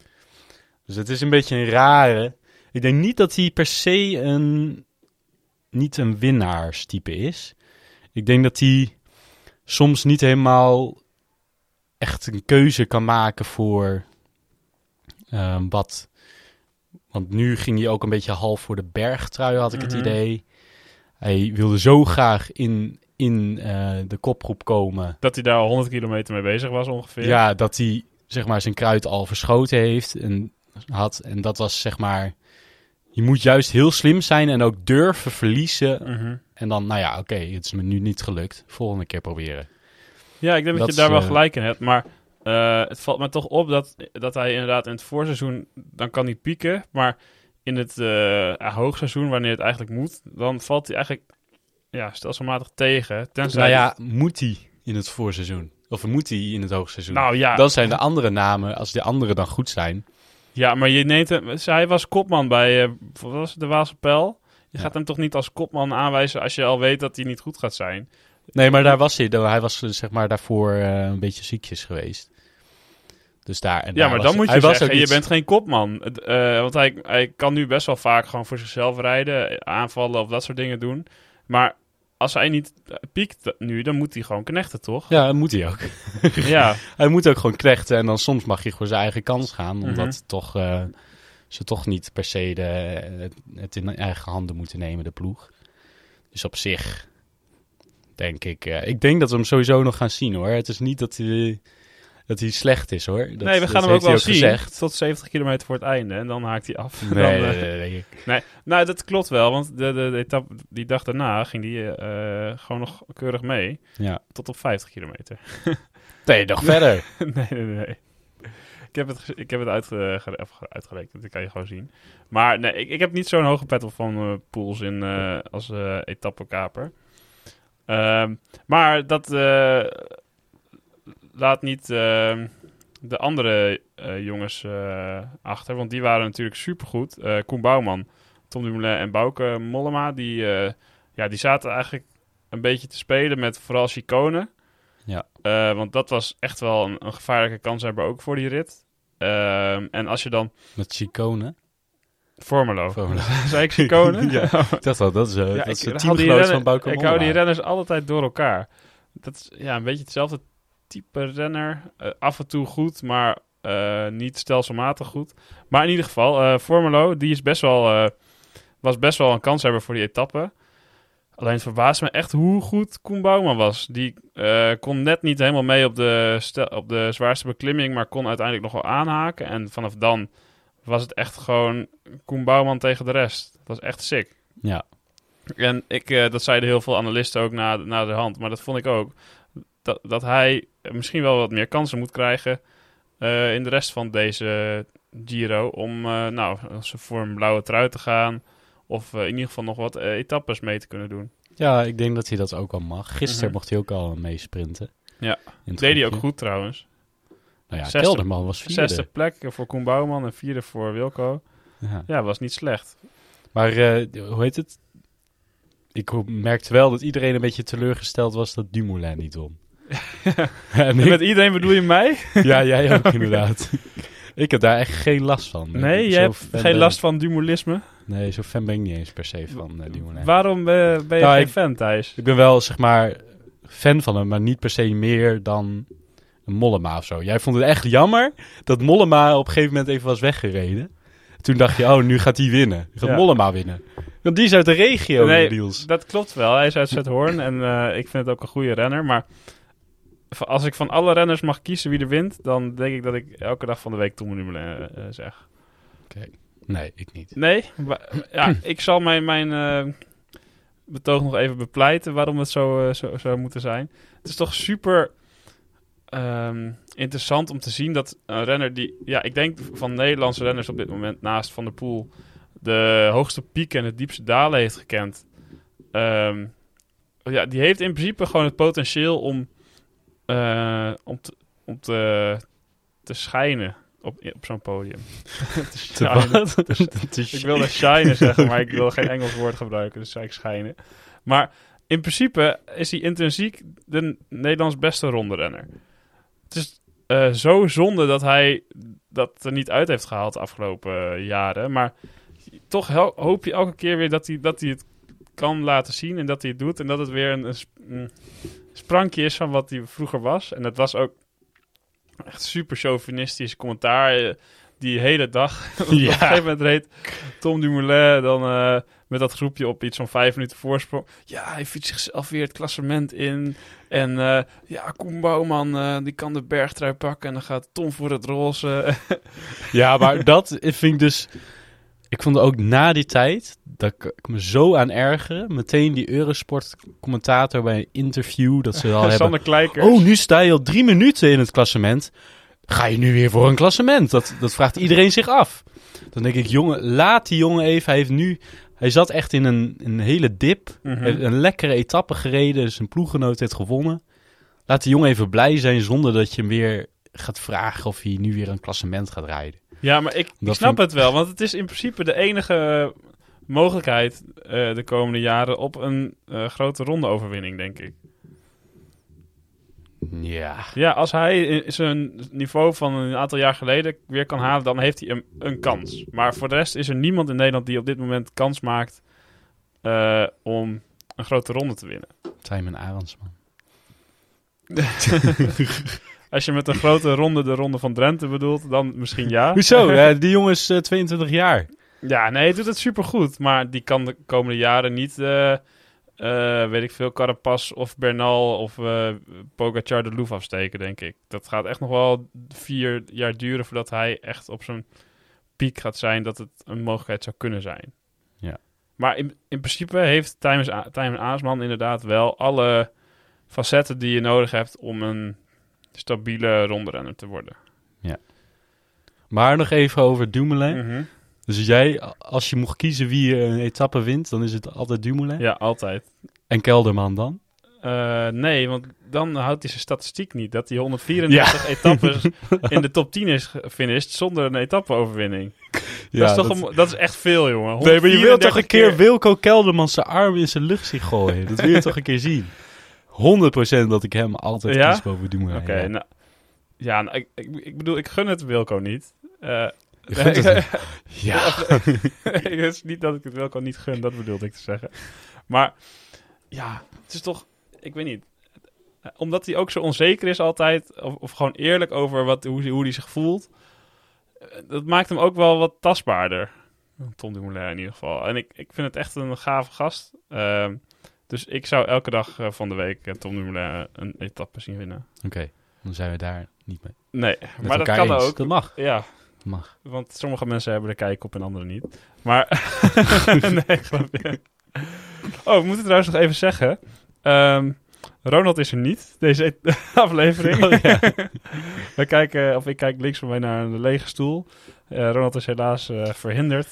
Speaker 2: Dus het is een beetje een rare. Ik denk niet dat hij per se een, niet een winnaarstype is. Ik denk dat hij soms niet helemaal echt een keuze kan maken voor uh, wat. Want nu ging hij ook een beetje half voor de bergtrui, had ik mm -hmm. het mhm. idee. Hij wilde zo graag in, in uh, de kopgroep komen.
Speaker 1: Dat hij daar al 100 kilometer mee bezig was ongeveer.
Speaker 2: Ja, dat hij zeg maar zijn kruid al verschoten heeft en had. En dat was zeg maar... Je moet juist heel slim zijn en ook durven verliezen.
Speaker 1: Mm -hmm.
Speaker 2: En dan, nou ja, oké, okay, het is me nu niet gelukt. Volgende keer proberen.
Speaker 1: Ja, ik denk dat, dat je daar wel uh, gelijk in hebt. Maar uh, het valt me toch op dat, dat hij inderdaad in het voorseizoen... Dan kan hij pieken, maar in het uh, hoogseizoen, wanneer het eigenlijk moet... Dan valt hij eigenlijk ja, stelselmatig tegen. Tenzij
Speaker 2: nou ja, moet hij in het voorseizoen? Of moet hij in het hoogseizoen?
Speaker 1: Nou ja.
Speaker 2: Dan zijn de andere namen, als de andere dan goed zijn.
Speaker 1: Ja, maar je neemt hem, hij was kopman bij uh, wat was het, de Waalse Pijl. Je gaat hem toch niet als kopman aanwijzen als je al weet dat hij niet goed gaat zijn?
Speaker 2: Nee, maar daar was hij. Hij was zeg maar daarvoor uh, een beetje ziekjes geweest. Dus daar, en
Speaker 1: ja,
Speaker 2: daar
Speaker 1: maar dan moet je zeggen, je bent geen kopman. Uh, want hij, hij kan nu best wel vaak gewoon voor zichzelf rijden, aanvallen of dat soort dingen doen. Maar als hij niet piekt nu, dan moet hij gewoon knechten, toch?
Speaker 2: Ja, dat moet hij ook.
Speaker 1: ja.
Speaker 2: Hij moet ook gewoon knechten en dan soms mag hij voor zijn eigen kans gaan. Omdat mm -hmm. toch, uh, ze toch niet per se de, het, in eigen handen moeten nemen, de ploeg. Dus op zich denk ik... Uh, ik denk dat we hem sowieso nog gaan zien, hoor. Het is niet dat hij dat hij slecht is hoor. Dat,
Speaker 1: nee, we gaan hem ook wel ook zien. Gezegd. Tot 70 kilometer voor het einde. En dan haakt hij af.
Speaker 2: Nee,
Speaker 1: dan,
Speaker 2: nee, nee, nee,
Speaker 1: nee, Nou, dat klopt wel. Want de, de, de etappe, die dag daarna ging die uh, gewoon nog keurig mee.
Speaker 2: Ja.
Speaker 1: Tot op 50 kilometer.
Speaker 2: nee, nog verder.
Speaker 1: nee, nee, nee. Ik heb het, ik heb het uitge, uitgerekend. Dat kan je gewoon zien. Maar nee, ik, ik heb niet zo'n hoge pet van uh, pools in, uh, als uh, etappekaper. Um, maar dat laat niet uh, de andere jongens achter. Want die waren natuurlijk supergoed. Koen Bouwman, Tom Dumoulin en Bouke Mollema. Die, ja, die zaten eigenlijk een beetje te spelen met vooral Chicone.
Speaker 2: Ja.
Speaker 1: want dat was echt wel een, een gevaarlijke kanshebber ook voor die rit. Ehm, en als je dan...
Speaker 2: Met Chicone?
Speaker 1: Formelo. Zei ik Chicone?
Speaker 2: ja, ik dacht wel, dat is, ja, dat is ik, teamgenoot van Bouke
Speaker 1: Ik hou die renners altijd door elkaar. Dat is ja, een beetje hetzelfde type renner. Uh, af en toe goed, maar uh, niet stelselmatig goed. Maar in ieder geval, uh, Formelo, die is best wel, was best wel een kans hebben voor die etappe. Alleen het verbaast me echt hoe goed Koen Bouwman was. Die eh, kon net niet helemaal mee op de, op de zwaarste beklimming, maar kon uiteindelijk nog wel aanhaken. En vanaf dan was het echt gewoon Koen Bouwman tegen de rest. Dat was echt sick.
Speaker 2: Ja.
Speaker 1: En ik, eh, dat zeiden heel veel analisten ook na, na de hand, maar dat vond ik ook. Dat, dat hij misschien wel wat meer kansen moet krijgen eh, in de rest van deze Giro. Om nou, als ze voor een blauwe trui te gaan. Of eh, in ieder geval nog wat eh, etappes mee te kunnen doen.
Speaker 2: ja, ik denk dat hij dat ook al mag. Gisteren
Speaker 1: Mhm.
Speaker 2: mocht hij ook al meesprinten.
Speaker 1: Ja.
Speaker 2: Het
Speaker 1: Deed hij ook goed trouwens.
Speaker 2: Nou ja,
Speaker 1: Zesde-
Speaker 2: Kelderman was vierde.
Speaker 1: Zesde plek voor Koen Bouwman en vierde voor Wilco.
Speaker 2: Ja.
Speaker 1: Ja, was niet slecht.
Speaker 2: Maar eh, hoe heet het? Ik merkte wel dat iedereen een beetje teleurgesteld was dat Dumoulin niet won. en
Speaker 1: En
Speaker 2: ik-
Speaker 1: met iedereen bedoel je mij?
Speaker 2: ja, jij ook inderdaad. Ik heb daar echt geen last van.
Speaker 1: Nee,
Speaker 2: Zo
Speaker 1: je hebt geen
Speaker 2: ben-
Speaker 1: last van Dumoulisme.
Speaker 2: Nee, zo fan ben ik niet eens per se van eh, Dumoulin.
Speaker 1: Waarom eh, ben je
Speaker 2: Nou,
Speaker 1: geen
Speaker 2: ik-
Speaker 1: fan, Thijs?
Speaker 2: Ik ben wel, zeg maar, fan van hem, maar niet per se meer dan een Mollema of zo. Jij vond het echt jammer dat Mollema op een gegeven moment even was weggereden. Toen dacht je, oh, nu gaat hij winnen. Nu gaat
Speaker 1: Ja.
Speaker 2: Mollema winnen. Want die is uit de regio,
Speaker 1: Nee,
Speaker 2: Niels.
Speaker 1: Dat klopt wel. Hij is uit Zuidhoorn en eh, ik vind het ook een goede renner. Maar als ik van alle renners mag kiezen wie er wint, dan denk ik dat ik elke dag van de week Tom Dumoulin eh, eh, zeg.
Speaker 2: Nee, ik niet.
Speaker 1: Nee, ja, ik zal mijn, mijn eh, betoog nog even bepleiten waarom het zo, zo zou moeten zijn. Het is toch super ehm, interessant om te zien dat een renner die... Ja, ik denk van Nederlandse renners op dit moment naast Van der Poel... de hoogste pieken en het diepste dalen heeft gekend. Ehm, ja, die heeft in principe gewoon het potentieel om, eh, om, te, om te, te schijnen op, op zo'n podium. te
Speaker 2: Te
Speaker 1: shinen.
Speaker 2: wat? Te
Speaker 1: Ik wilde shinen zeggen, maar ik wil geen Engels woord gebruiken, dus zei ik schijnen. Maar in principe is hij intrinsiek de Nederlands beste ronderenner. Het is eh, zo zonde dat hij dat er niet uit heeft gehaald de afgelopen jaren. Maar toch hoop je elke keer weer dat hij, dat hij het kan laten zien en dat hij het doet. En dat het weer een, een een sprankje is van wat hij vroeger was. En het was ook echt super chauvinistisch commentaar. eh, Die hele dag. Op een
Speaker 2: Ja.
Speaker 1: gegeven moment reed Tom Dumoulin dan eh, met dat groepje op iets van vijf minuten voorsprong. Ja, hij fietst zichzelf weer het klassement in. En eh, ja, Koen Bouwman, die kan de bergtrui pakken. En dan gaat Tom voor het roze.
Speaker 2: Ja, maar dat vind ik dus... Ik vond ook na die tijd, dat ik, me zo aan ergeren. Meteen die Eurosport-commentator bij een interview, dat ze al hebben...
Speaker 1: Sander Kleikers.
Speaker 2: Oh, nu sta je al drie minuten in het klassement. Ga je nu weer voor een klassement? Dat, dat vraagt iedereen zich af. Dan denk ik, jongen, laat die jongen even. Hij heeft nu... Hij zat echt in een, een hele dip.
Speaker 1: Mhm.
Speaker 2: Een lekkere etappe gereden. Zijn ploeggenoot heeft gewonnen. Laat die jongen even blij zijn zonder dat je hem weer gaat vragen of hij nu weer een klassement gaat rijden.
Speaker 1: Ja, maar ik, ik snap het wel. Want het is in principe de enige mogelijkheid eh, de komende jaren op een eh, grote rondeoverwinning, denk ik.
Speaker 2: Ja.
Speaker 1: Ja, als hij zijn niveau van een aantal jaar geleden weer kan halen, dan heeft hij een, een kans. Maar voor de rest is er niemand in Nederland die op dit moment kans maakt eh, om een grote ronde te winnen.
Speaker 2: Simon Arendsman.
Speaker 1: Als je met een grote ronde de ronde van Drenthe bedoelt, dan misschien ja.
Speaker 2: Hoezo? Ja, die jongen is eh, 22 jaar.
Speaker 1: Ja, nee, hij doet het supergoed. Maar die kan de komende jaren niet, eh, eh, weet ik veel, Carapaz of Bernal of eh Pogacar de Louvre afsteken, denk ik. Dat gaat echt nog wel vier jaar duren voordat hij echt op zijn piek gaat zijn dat het een mogelijkheid zou kunnen zijn.
Speaker 2: Ja.
Speaker 1: Maar in, in principe heeft Tijmen Aasman inderdaad wel alle facetten die je nodig hebt om een stabiele rondrenner te worden.
Speaker 2: Maar nog even over Dumoulin.
Speaker 1: Mhm.
Speaker 2: Dus jij, als je mocht kiezen wie een etappe wint, dan is het altijd Dumoulin.
Speaker 1: Ja, altijd.
Speaker 2: En Kelderman dan?
Speaker 1: Eh, nee, want dan houdt hij zijn statistiek niet. Dat hij 134 etappes in de top 10 is gefinished zonder een etappeoverwinning. dat, is toch een- dat is echt veel, jongen.
Speaker 2: Nee, maar je wilt toch
Speaker 1: 134
Speaker 2: een keer Wilco Kelderman zijn arm in zijn lucht zien gooien. Dat wil je toch een keer zien. 100% dat ik hem altijd
Speaker 1: Ja?
Speaker 2: kies boven Dumoulin.
Speaker 1: Oké,
Speaker 2: ja.
Speaker 1: nou... Ja, nou, ik, ik, ik bedoel, ik gun het Wilco niet. Eh,
Speaker 2: het. Ja.
Speaker 1: het is niet dat ik het Wilco niet gun, dat bedoelde ik te zeggen. Maar ja, het is toch, ik weet niet. Omdat hij ook zo onzeker is altijd, of, of gewoon eerlijk over wat, hoe, hoe hij zich voelt. eh, Dat maakt hem ook wel wat tastbaarder. Tom Dumoulin in ieder geval. En ik, ik vind het echt een gave gast. Ehm, Dus ik zou elke dag eh, van de week eh, Tom Dumoulin een etappe zien winnen.
Speaker 2: Oké, dan zijn we daar niet mee.
Speaker 1: Nee,
Speaker 2: met
Speaker 1: maar dat kan
Speaker 2: eens.
Speaker 1: ook.
Speaker 2: Dat mag.
Speaker 1: Ja,
Speaker 2: mag.
Speaker 1: want sommige mensen hebben er kijk op en anderen niet. Maar, nee, grapje. Oh, we moeten trouwens nog even zeggen. ehm, Ronald is er niet, deze aflevering.
Speaker 2: Oh, ja.
Speaker 1: We kijken, of ik kijk links van mij naar een lege stoel. Eh, Ronald is helaas eh, verhinderd.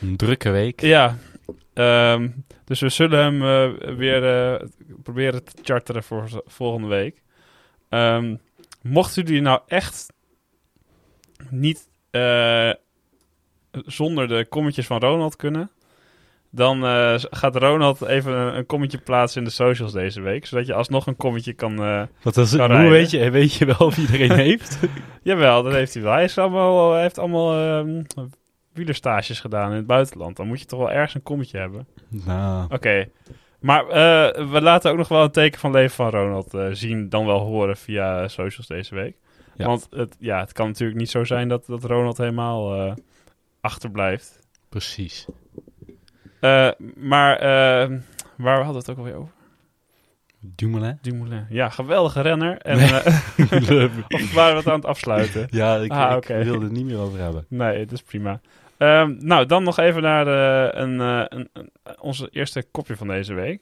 Speaker 2: Een drukke week.
Speaker 1: Ja, ehm, dus we zullen hem eh, weer eh, proberen te charteren voor volgende week. Ehm mochten jullie nou echt niet eh, zonder de kommetjes van Ronald kunnen, dan gaat Ronald even een, een kommetje plaatsen in de socials deze week, zodat je alsnog een kommetje kan...
Speaker 2: Wat is,
Speaker 1: Kan
Speaker 2: hoe weet je, weet je wel of iedereen heeft?
Speaker 1: Jawel, dat heeft hij wel. Hij, is allemaal, hij heeft allemaal ehm wielerstages gedaan in het buitenland. Dan moet je toch wel ergens een kommetje hebben.
Speaker 2: nou,
Speaker 1: Oké. Maar eh, we laten ook nog wel een teken van leven van Ronald eh, zien, dan wel horen via socials deze week.
Speaker 2: Ja.
Speaker 1: Want het, ja, het kan natuurlijk niet zo zijn dat, dat Ronald helemaal eh, achterblijft.
Speaker 2: precies.
Speaker 1: Maar waar hadden we het ook alweer over?
Speaker 2: Dumoulin?
Speaker 1: Dumoulin. Ja, geweldige renner. En,
Speaker 2: Nee.
Speaker 1: of waren we het aan het afsluiten?
Speaker 2: ja, ik,
Speaker 1: Ah,
Speaker 2: ik wilde het niet meer over hebben.
Speaker 1: Nee, het is prima. Ehm, nou, dan nog even naar eh, een, eh, een, een- onze eerste kopje van deze week.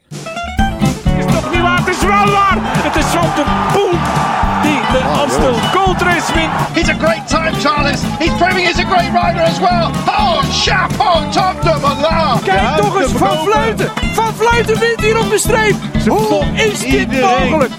Speaker 3: is toch niet waar? Het is wel waar! Het is Van de Poel die de Amstel Gold Race wint.
Speaker 4: He's a great time, Charles. He's proving he's a great rider as well. Oh, chapeau, Tom de Moulin.
Speaker 3: Kijk toch eens, Van Vleuten! Van Vleuten wint hier op de streep! Hoe is dit mogelijk?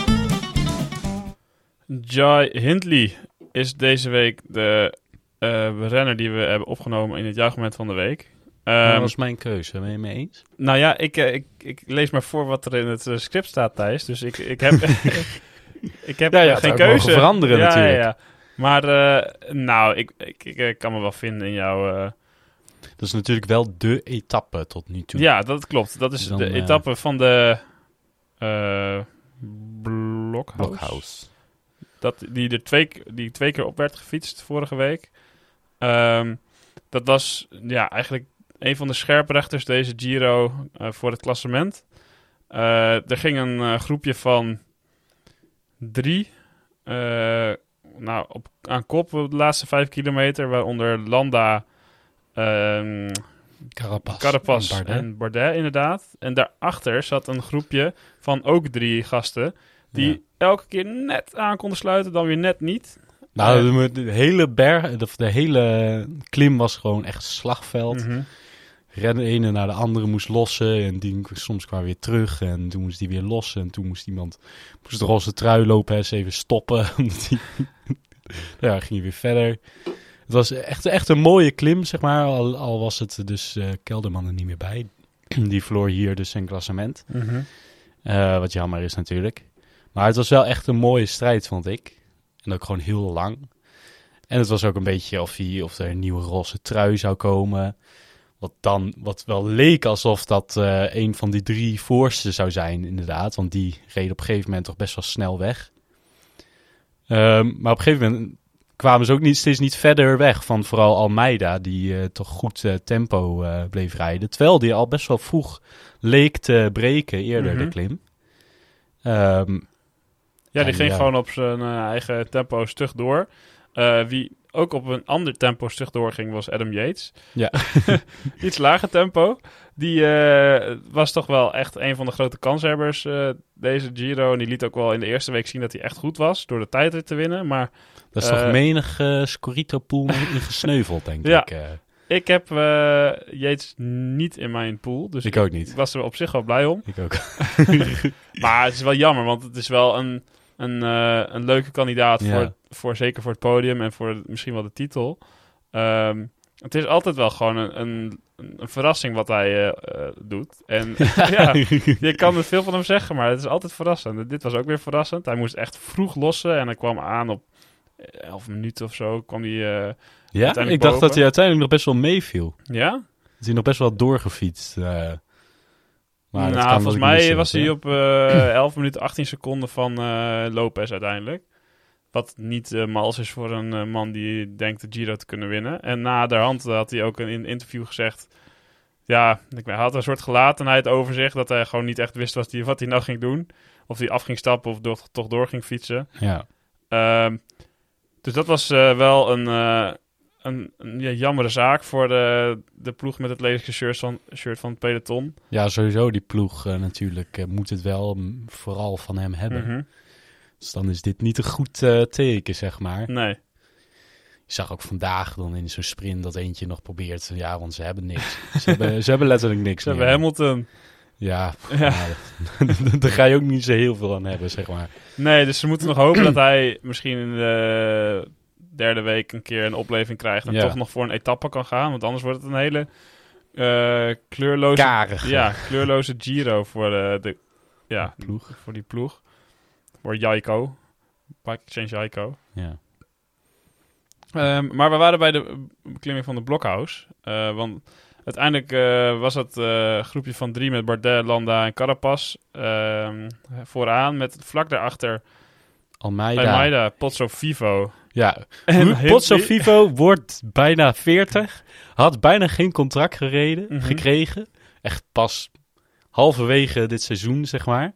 Speaker 1: Jai Hindley is deze week de eh, renner die we hebben opgenomen in het juichmoment van de week. Ehm,
Speaker 2: dat was mijn keuze. Ben je mee eens?
Speaker 1: Nou ja, ik, eh, ik, ik lees maar voor wat er in het eh, script staat, Thijs. Dus ik, ik heb, ik heb
Speaker 2: Ja, je had
Speaker 1: geen keuze.
Speaker 2: mogen veranderen
Speaker 1: ja,
Speaker 2: natuurlijk.
Speaker 1: Ja, ja. Maar nou, ik, ik, ik, kan me wel vinden in jouw...
Speaker 2: Dat is natuurlijk wel de etappe tot nu toe.
Speaker 1: Ja, dat klopt. Dat is
Speaker 2: Dan,
Speaker 1: de etappe van de. Blockhouse. Dat, die, er twee, die twee keer op werd gefietst vorige week. Ehm, dat was ja, eigenlijk een van de scherprechters deze Giro eh, voor het klassement. Eh, er ging een eh, groepje van drie nou, op, aan kop op de laatste vijf kilometer, waaronder Landa, ehm
Speaker 2: Carapaz.
Speaker 1: Carapaz
Speaker 2: en
Speaker 1: en
Speaker 2: Bardet.
Speaker 1: Bardet. inderdaad. En daarachter zat een groepje van ook drie gasten. Die
Speaker 2: Ja.
Speaker 1: elke keer net aan konden sluiten, dan weer net niet.
Speaker 2: Nou,
Speaker 1: Eh,
Speaker 2: de, de hele berg, de, de hele klim was gewoon echt slagveld. Rennen de ene naar de andere moest lossen en die soms kwam weer terug en toen moest die weer lossen en toen moest iemand moest de roze trui lopen eens even stoppen. die- ja, ging je weer verder. Het was echt, echt een mooie klim, zeg maar. Al, al was het dus eh, Kelderman er niet meer bij. Die verloor hier dus zijn klassement.
Speaker 1: Mhm.
Speaker 2: Eh, wat jammer is natuurlijk. Maar het was wel echt een mooie strijd, vond ik. En ook gewoon heel lang. En het was ook een beetje of, hij, of er een nieuwe roze trui zou komen. Wat dan, wat wel leek alsof dat eh, een van die drie voorste zou zijn, inderdaad. Want die reed op een gegeven moment toch best wel snel weg. Ehm, maar op een gegeven moment kwamen ze ook niet, steeds niet verder weg van vooral Almeida, die eh, toch goed eh, tempo bleef rijden. Terwijl die al best wel vroeg leek te breken eerder,
Speaker 1: Mhm.
Speaker 2: de klim. Ehm,
Speaker 1: Ja, die ging gewoon op zijn eh, eigen tempo stug door. Eh, wie ook op een ander tempo stug doorging was Adam Yates.
Speaker 2: Ja.
Speaker 1: Iets lager tempo. Die eh, was toch wel echt een van de grote kanshebbers deze Giro. En die liet ook wel in de eerste week zien dat hij echt goed was door de tijdrit te winnen. Maar
Speaker 2: dat is toch menig Scorito-pool in gesneuveld, denk
Speaker 1: Ja.
Speaker 2: ik.
Speaker 1: ik heb Yates niet in mijn pool. Dus
Speaker 2: ik ook niet.
Speaker 1: Ik was er op zich wel blij om.
Speaker 2: Ik ook.
Speaker 1: Maar het is wel jammer, want het is wel een, een, eh, een leuke kandidaat
Speaker 2: Ja.
Speaker 1: voor, voor zeker voor het podium en voor misschien wel de titel. Ehm, het is altijd wel gewoon een, een, een verrassing wat hij eh, eh, doet. En ja, je kan er veel van hem zeggen, maar het is altijd verrassend. Dit was ook weer verrassend. Hij moest echt vroeg lossen en hij kwam aan op 11 minuten of zo. Kwam hij, eh,
Speaker 2: Ja, ik dacht
Speaker 1: boven.
Speaker 2: dat hij uiteindelijk nog best wel meeviel.
Speaker 1: ja?
Speaker 2: Dat hij nog best wel doorgefietst. Maar
Speaker 1: nou, volgens mij was hij op eh 11 minuten 18 seconden van eh, Lopez uiteindelijk. Wat niet eh, mals is voor een man die denkt de Giro te kunnen winnen. En na de hand had hij ook in een interview gezegd... ja, ik hij had een soort gelatenheid over zich. Dat hij gewoon niet echt wist wat hij, wat hij nou ging doen. Of hij af ging stappen of door, toch door ging fietsen.
Speaker 2: Ja.
Speaker 1: Ehm, dus dat was wel een, een, een ja, jammere zaak voor de, de ploeg met het lelijke shirt van, shirt van het peloton.
Speaker 2: ja, sowieso die ploeg eh, natuurlijk eh, moet het wel mm, vooral van hem hebben.
Speaker 1: Mhm.
Speaker 2: Dus dan is dit niet een goed eh, teken, zeg maar.
Speaker 1: Nee.
Speaker 2: Je zag ook vandaag dan in zo'n sprint dat eentje nog probeert. Ja, want ze hebben niks. ze, hebben, ze hebben letterlijk niks
Speaker 1: Ze hebben. Hamilton.
Speaker 2: Ja,
Speaker 1: Ja.
Speaker 2: ja. daar ga je ook niet zo heel veel aan hebben, zeg maar.
Speaker 1: Nee, dus ze moeten nog hopen dat hij misschien in de derde week een keer een opleving krijgt. En
Speaker 2: Ja.
Speaker 1: toch nog voor een etappe kan gaan. Want anders wordt het een hele eh, kleurloze, ja, kleurloze Giro voor, de, de, ja,
Speaker 2: ploeg.
Speaker 1: voor die ploeg. Voor Jaiko. Bike Exchange Jaiko.
Speaker 2: Ja.
Speaker 1: Ehm, maar we waren bij de beklimming van de Blokhuis. Eh, want uiteindelijk eh, was het eh, groepje van drie met Bardet, Landa en Carapaz ehm, vooraan. Met vlak daarachter
Speaker 2: Almeida.
Speaker 1: Almeida, Potso Vivo.
Speaker 2: Ja,
Speaker 1: En
Speaker 2: Potso
Speaker 1: Hindley.
Speaker 2: Vivo wordt bijna 40. Had bijna geen contract gereden,
Speaker 1: Mhm.
Speaker 2: gekregen. Echt pas halverwege dit seizoen, zeg maar.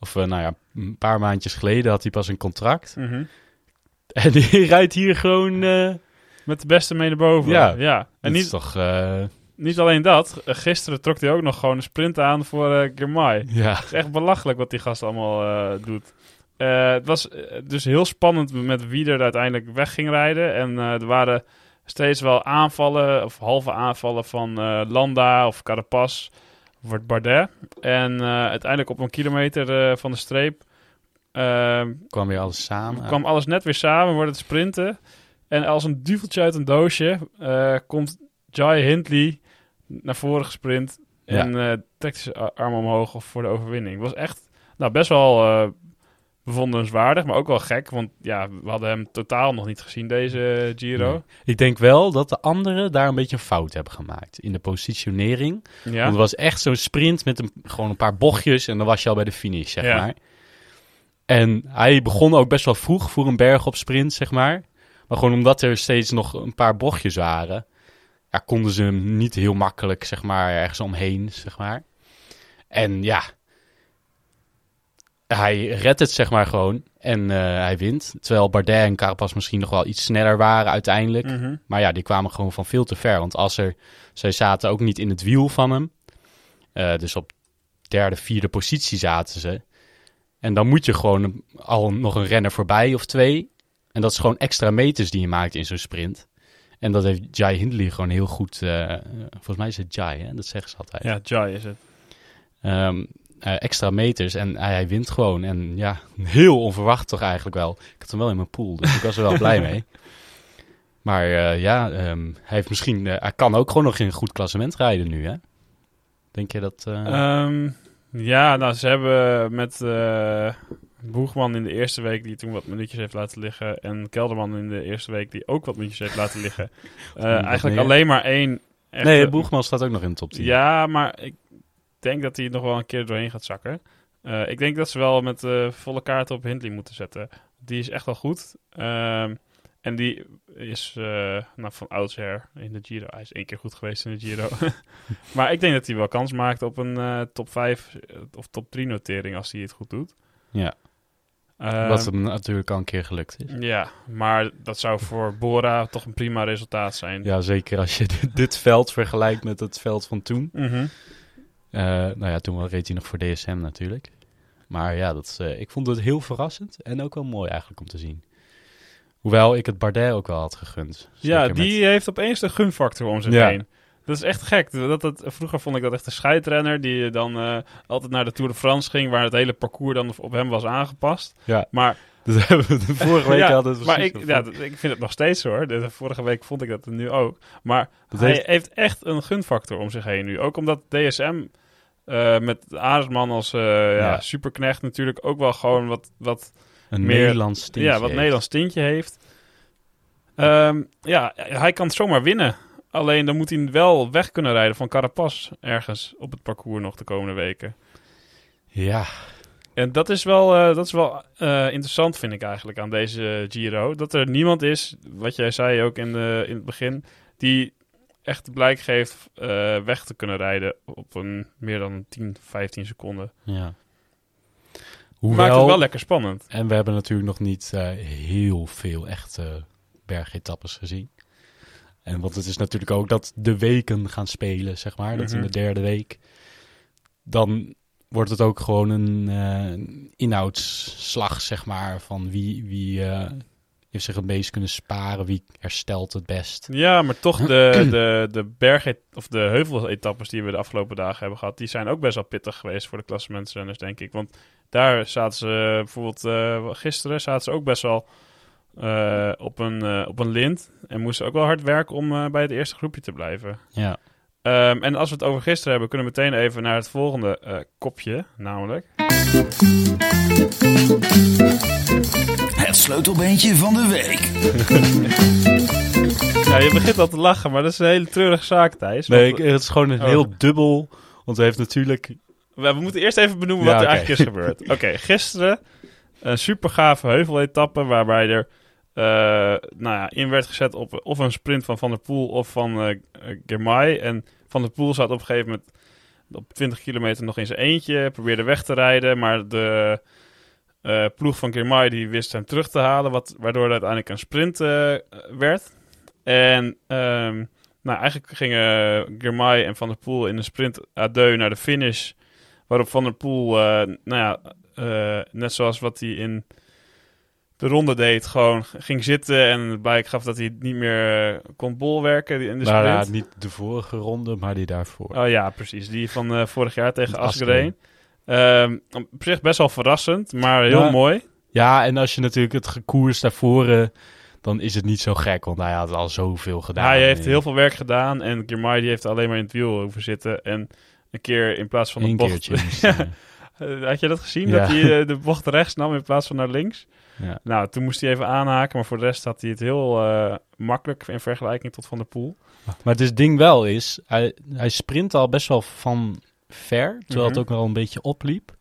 Speaker 2: Of eh, nou ja, een paar maandjes geleden had hij pas een contract.
Speaker 1: Mhm.
Speaker 2: En die rijdt hier gewoon... eh
Speaker 1: Met de beste mee naar boven.
Speaker 2: Ja.
Speaker 1: ja. En
Speaker 2: dat is
Speaker 1: niet,
Speaker 2: toch... eh,
Speaker 1: niet alleen dat. gisteren trok hij ook nog gewoon een sprint aan voor Girmay.
Speaker 2: ja,
Speaker 1: Het is echt belachelijk wat die gast allemaal doet. Eh, het was eh, dus heel spannend met wie er uiteindelijk weg ging rijden. En eh, er waren steeds wel aanvallen, of halve aanvallen van Landa of Carapaz of Bardet. En uiteindelijk op een kilometer van de streep eh,
Speaker 2: kwam weer alles samen.
Speaker 1: kwam alles net weer samen, wordt het sprinten. En als een duveltje uit een doosje komt Jai Hindley naar voren gesprint. En eh, trekt zijn arm omhoog voor de overwinning. Het was echt nou, best wel bewonderenswaardig, maar ook wel gek. Want ja, we hadden hem totaal nog niet gezien, deze Giro.
Speaker 2: Nee. Ik denk wel dat de anderen daar een beetje een fout hebben gemaakt. In de positionering.
Speaker 1: Ja,
Speaker 2: Want het was echt zo'n sprint met een, gewoon een paar bochtjes en dan was je al bij de finish, zeg
Speaker 1: Ja.
Speaker 2: maar. En hij begon ook best wel vroeg voor een berg op sprint, zeg maar. Maar gewoon omdat er steeds nog een paar bochtjes waren, ja, konden ze hem niet heel makkelijk, zeg maar, ergens omheen, zeg maar. En ja, hij redt het, zeg maar, gewoon. En eh, hij wint. Terwijl Bardet en Carapaz misschien nog wel iets sneller waren uiteindelijk.
Speaker 1: Mhm.
Speaker 2: Maar ja, die kwamen gewoon van veel te ver. Want als er, zij zaten ook niet in het wiel van hem. Eh, dus op derde, vierde positie zaten ze. En dan moet je gewoon al nog een renner voorbij of twee. En dat is gewoon extra meters die je maakt in zo'n sprint. En dat heeft Jai Hindley gewoon heel goed... eh, volgens mij is het Jai, hè? dat zeggen ze altijd.
Speaker 1: ja Jai is het.
Speaker 2: Ehm, eh, extra meters en hij, hij wint gewoon. En ja, heel onverwacht toch eigenlijk wel. Ik had hem wel in mijn pool, dus ik was er wel blij mee. Maar eh, ja, ehm, hij, heeft misschien, eh, hij kan ook gewoon nog in een goed klassement rijden nu, hè? Denk je dat... eh,
Speaker 1: Ehm, ja, nou, ze hebben met eh Boegman in de eerste week, die toen wat minuutjes heeft laten liggen, en Kelderman in de eerste week, die ook wat minuutjes heeft laten liggen. Eh, eigenlijk alleen maar één. echte-
Speaker 2: nee, Boegman staat ook nog in de top 10.
Speaker 1: Ja, maar ik denk dat hij nog wel een keer doorheen gaat zakken. Eh, ik denk dat ze wel met eh, volle kaart op Hindley moeten zetten. Die is echt wel goed. Ehm, en die is eh, nou, van oudsher in de Giro. Hij is één keer goed geweest in de Giro. maar ik denk dat hij wel kans maakt op een top 5 of top 3 notering als hij het goed doet.
Speaker 2: Ja.
Speaker 1: Ehm,
Speaker 2: Wat hem natuurlijk al een keer gelukt is.
Speaker 1: ja, maar dat zou voor Bora toch een prima resultaat zijn.
Speaker 2: Ja, zeker als je dit, dit veld vergelijkt met het veld van toen.
Speaker 1: Mhm.
Speaker 2: Nou ja, toen reed hij nog voor DSM natuurlijk. Maar ja, dat, eh, ik vond het heel verrassend en ook wel mooi eigenlijk om te zien. Hoewel ik het Bardet ook wel had gegund.
Speaker 1: Ja, die heeft opeens de gunfactor om zich
Speaker 2: Ja.
Speaker 1: heen. Dat is echt gek. Dat, dat, vroeger vond ik dat echt een scheidrenner die dan eh, altijd naar de Tour de France ging, waar het hele parcours dan op hem was aangepast.
Speaker 2: Ja.
Speaker 1: Maar,
Speaker 2: we de vorige week
Speaker 1: ja,
Speaker 2: hadden we
Speaker 1: maar ik, ja, ik vind het nog steeds hoor. De, vorige week vond ik dat nu ook. Maar
Speaker 2: Dat
Speaker 1: hij
Speaker 2: heeft-
Speaker 1: heeft... echt een gunfactor om zich heen nu. Ook omdat DSM eh, met Aresman als eh, ja. Superknecht natuurlijk ook wel gewoon wat, wat
Speaker 2: een
Speaker 1: meer-
Speaker 2: Nederlands tintje
Speaker 1: ja, wat
Speaker 2: heeft.
Speaker 1: Nederlands tintje heeft. Ehm, ja, hij kan het zomaar winnen. Alleen dan moet hij wel weg kunnen rijden van Carapaz ergens op het parcours nog de komende weken.
Speaker 2: Ja,
Speaker 1: En dat is wel, eh, dat is wel interessant, vind ik eigenlijk, aan deze Giro. Dat er niemand is, wat jij zei ook in, de, in het begin, die echt blijk geeft eh, weg te kunnen rijden op een meer dan 10, 15 seconden.
Speaker 2: Ja.
Speaker 1: Maakt het wel lekker spannend.
Speaker 2: En we hebben natuurlijk nog niet eh, heel veel echte bergetappes gezien. En want het is natuurlijk ook dat de weken gaan spelen, zeg maar. Dat in
Speaker 1: Mhm.
Speaker 2: de derde week. Dan wordt het ook gewoon een eh, inhoudsslag, zeg maar. Van wie, wie eh, heeft zich het meest kunnen sparen. Wie herstelt het best.
Speaker 1: Ja, maar toch de, de, de berg of de heuveletappes die we de afgelopen dagen hebben gehad, die zijn ook best wel pittig geweest voor de klassementsrenners, denk ik. Want daar zaten ze eh, bijvoorbeeld eh, gisteren zaten ze ook best wel eh, op, een, op een lint en moesten ook wel hard werken om bij het eerste groepje te blijven.
Speaker 2: Ja.
Speaker 1: Ehm, en als we het over gisteren hebben, kunnen we meteen even naar het volgende kopje, namelijk.
Speaker 5: Het sleutelbeentje van de week.
Speaker 1: Ja, je begint al te lachen, maar dat is een hele treurige zaak, Thijs.
Speaker 2: Nee, ik- het is gewoon een
Speaker 1: Oh.
Speaker 2: heel dubbel. Want hij heeft natuurlijk...
Speaker 1: we, we moeten eerst even benoemen
Speaker 2: Ja,
Speaker 1: wat er eigenlijk is gebeurd. Oké, gisteren een super gave heuveletappe waarbij er eh, nou ja, in werd gezet op of een sprint van Van der Poel of van eh eh, Girmay. En Van der Poel zat op een gegeven moment op 20 kilometer nog in zijn eentje, probeerde weg te rijden, maar de eh, ploeg van Girmay die wist hem terug te halen, wat, waardoor het uiteindelijk een sprint eh, werd. En ehm, nou, eigenlijk gingen Girmay en Van der Poel in een sprint adieu naar de finish. Waarop Van der Poel, eh, nou ja, net zoals wat hij in de ronde deed, gewoon ging zitten. En blijk gaf dat hij niet meer kon bolwerken in de sprint.
Speaker 2: Nou ja, niet de vorige ronde, maar die daarvoor.
Speaker 1: Oh ja, precies. Die van vorig jaar tegen Asgreen. Ehm op zich best wel verrassend, maar heel
Speaker 2: Ja.
Speaker 1: mooi.
Speaker 2: Ja, en als je natuurlijk het gekoers daarvoor, dan is het niet zo gek, want hij had al zoveel gedaan.
Speaker 1: Hij heeft heel veel werk gedaan en Girmay die heeft alleen maar in het wiel hoeven zitten. En een keer in plaats van de
Speaker 2: Eén
Speaker 1: bocht... Had je dat gezien?
Speaker 2: Ja.
Speaker 1: Dat hij eh, de bocht rechts nam in plaats van naar links?
Speaker 2: Ja.
Speaker 1: Nou, toen moest hij even aanhaken, maar voor de rest had hij het heel eh, makkelijk in vergelijking tot Van der Poel.
Speaker 2: Maar het ding wel is, hij, hij sprint al best wel van ver, terwijl het
Speaker 1: Mhm.
Speaker 2: ook wel een beetje opliep.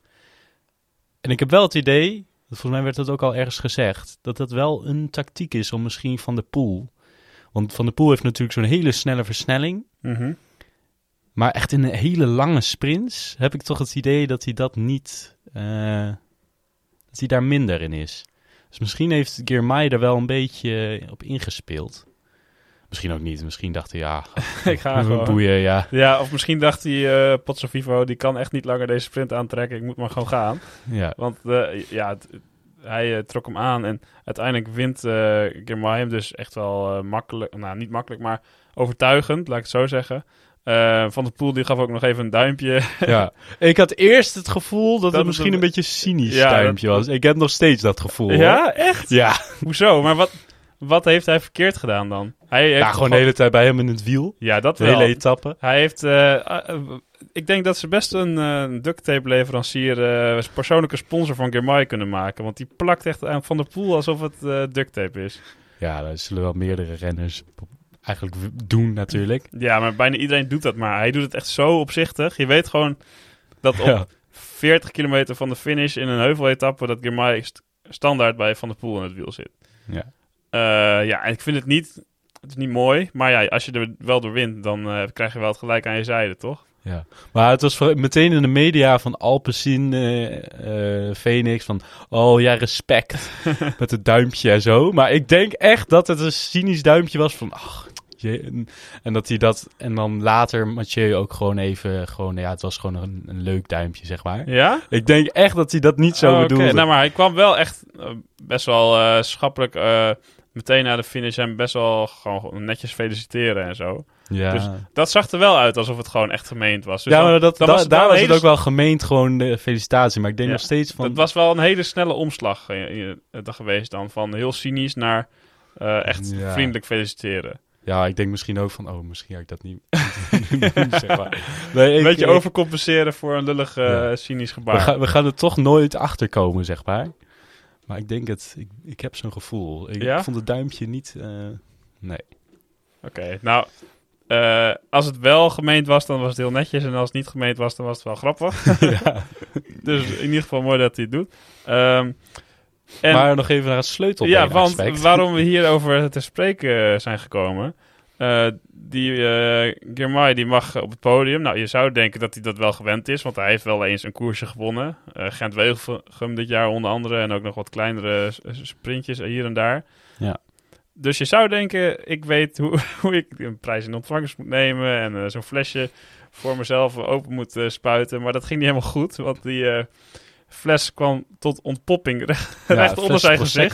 Speaker 2: En ik heb wel het idee, volgens mij werd dat ook al ergens gezegd, dat dat wel een tactiek is om misschien Van de Poel. Want Van de Poel heeft natuurlijk zo'n hele snelle versnelling.
Speaker 1: Mhm.
Speaker 2: Maar echt in een hele lange sprints heb ik toch het idee dat hij dat niet. eh, dat hij daar minder in is. Dus misschien heeft Girmay er wel een beetje op ingespeeld. Misschien ook niet. Misschien dacht hij, ja,
Speaker 1: Ik ga gewoon.
Speaker 2: boeien, ja.
Speaker 1: Ja, of misschien dacht hij, eh Potso Vivo, die kan echt niet langer deze sprint aantrekken. Ik moet maar gewoon gaan.
Speaker 2: ja.
Speaker 1: Want eh, ja, het- hij eh, trok hem aan en uiteindelijk wint Girmay hem dus echt wel makkelijk. Nou, niet makkelijk, maar overtuigend, laat ik het zo zeggen. Van der Poel die gaf ook nog even een duimpje.
Speaker 2: ja. Ik had eerst het gevoel dat,
Speaker 1: Dat
Speaker 2: het misschien
Speaker 1: een-
Speaker 2: een beetje cynisch
Speaker 1: Ja,
Speaker 2: duimpje was. Ik heb nog steeds dat gevoel. hoor.
Speaker 1: ja, echt?
Speaker 2: Ja.
Speaker 1: Hoezo? Maar wat, wat heeft hij verkeerd gedaan dan? Hij heeft
Speaker 2: ja, gewoon de hele tijd bij hem in het wiel.
Speaker 1: Ja, dat
Speaker 2: De
Speaker 1: wel.
Speaker 2: hele etappe.
Speaker 1: Hij heeft... eh, eh, eh, ik denk dat ze best een duct tape leverancier, persoonlijke sponsor van Girmay kunnen maken. Want die plakt echt aan Van der Poel alsof het eh duct tape is.
Speaker 2: Ja, daar zullen wel meerdere renners eigenlijk doen natuurlijk.
Speaker 1: Ja, maar bijna iedereen doet dat maar. Hij doet het echt zo opzichtig. Je weet gewoon dat op
Speaker 2: Ja.
Speaker 1: 40 kilometer van de finish in een heuveletappe... dat Girmay st- standaard bij Van der Poel in het wiel zit.
Speaker 2: Ja.
Speaker 1: Eh, ja, en ik vind het niet... Het is niet mooi, maar ja, als je er wel door wint, dan eh, krijg je wel het gelijk aan je zijde, toch?
Speaker 2: Ja, maar het was meteen in de media van Alpecin, eh, Phoenix, van oh ja, respect met het duimpje en zo. Maar ik denk echt dat het een cynisch duimpje was van ach, je, en, dat hij dat, en dan later Mathieu ook gewoon even, gewoon, ja, het was gewoon een, een leuk duimpje, zeg maar.
Speaker 1: Ja?
Speaker 2: Ik denk echt dat hij dat niet zo
Speaker 1: Oh,
Speaker 2: bedoelde.
Speaker 1: Nou, maar hij kwam wel echt best wel schappelijk meteen na de finish en best wel gewoon netjes feliciteren en zo.
Speaker 2: ja.
Speaker 1: dus- Dat zag er wel uit alsof het gewoon echt gemeend was. Dus
Speaker 2: ja, maar dat,
Speaker 1: dan
Speaker 2: da-
Speaker 1: was
Speaker 2: daar was het ook wel gemeend, gewoon de felicitatie. Maar ik denk
Speaker 1: Ja,
Speaker 2: nog steeds van...
Speaker 1: Het was wel een hele snelle omslag eh, eh, geweest dan. Van heel cynisch naar eh, echt
Speaker 2: Ja.
Speaker 1: vriendelijk feliciteren.
Speaker 2: Ja, ik denk misschien ook van, oh, misschien had ik dat niet doen, zeg maar. Nee,
Speaker 1: Een beetje overcompenseren voor een lullig eh,
Speaker 2: Ja.
Speaker 1: cynisch
Speaker 2: We,
Speaker 1: gebaar.
Speaker 2: gaan we gaan er toch nooit achter komen, zeg maar. Maar ik denk het, ik, ik heb zo'n gevoel. Ik
Speaker 1: Ja?
Speaker 2: vond het duimpje niet, eh, nee.
Speaker 1: Oké, nou... eh, als het wel gemeend was, dan was het heel netjes. En als het niet gemeend was, dan was het wel grappig.
Speaker 2: ja.
Speaker 1: dus in ieder geval mooi dat hij het doet. Ehm, en
Speaker 2: Maar nog even naar het sleutelbeen
Speaker 1: ja, want
Speaker 2: aspect.
Speaker 1: waarom we hierover te spreken eh, zijn gekomen... Eh, die eh Girmay die mag op het podium. Nou, je zou denken dat hij dat wel gewend is, want hij heeft wel eens een koersje gewonnen. Eh Gent-Wevelgem dit jaar onder andere en ook nog wat kleinere sprintjes hier en daar.
Speaker 2: Ja.
Speaker 1: Dus je zou denken, ik weet hoe, hoe ik een prijs in ontvangst moet nemen en zo'n flesje voor mezelf open moet spuiten. Maar dat ging niet helemaal goed, want die fles kwam tot ontpopping recht, recht
Speaker 2: fles
Speaker 1: onder zijn gezicht.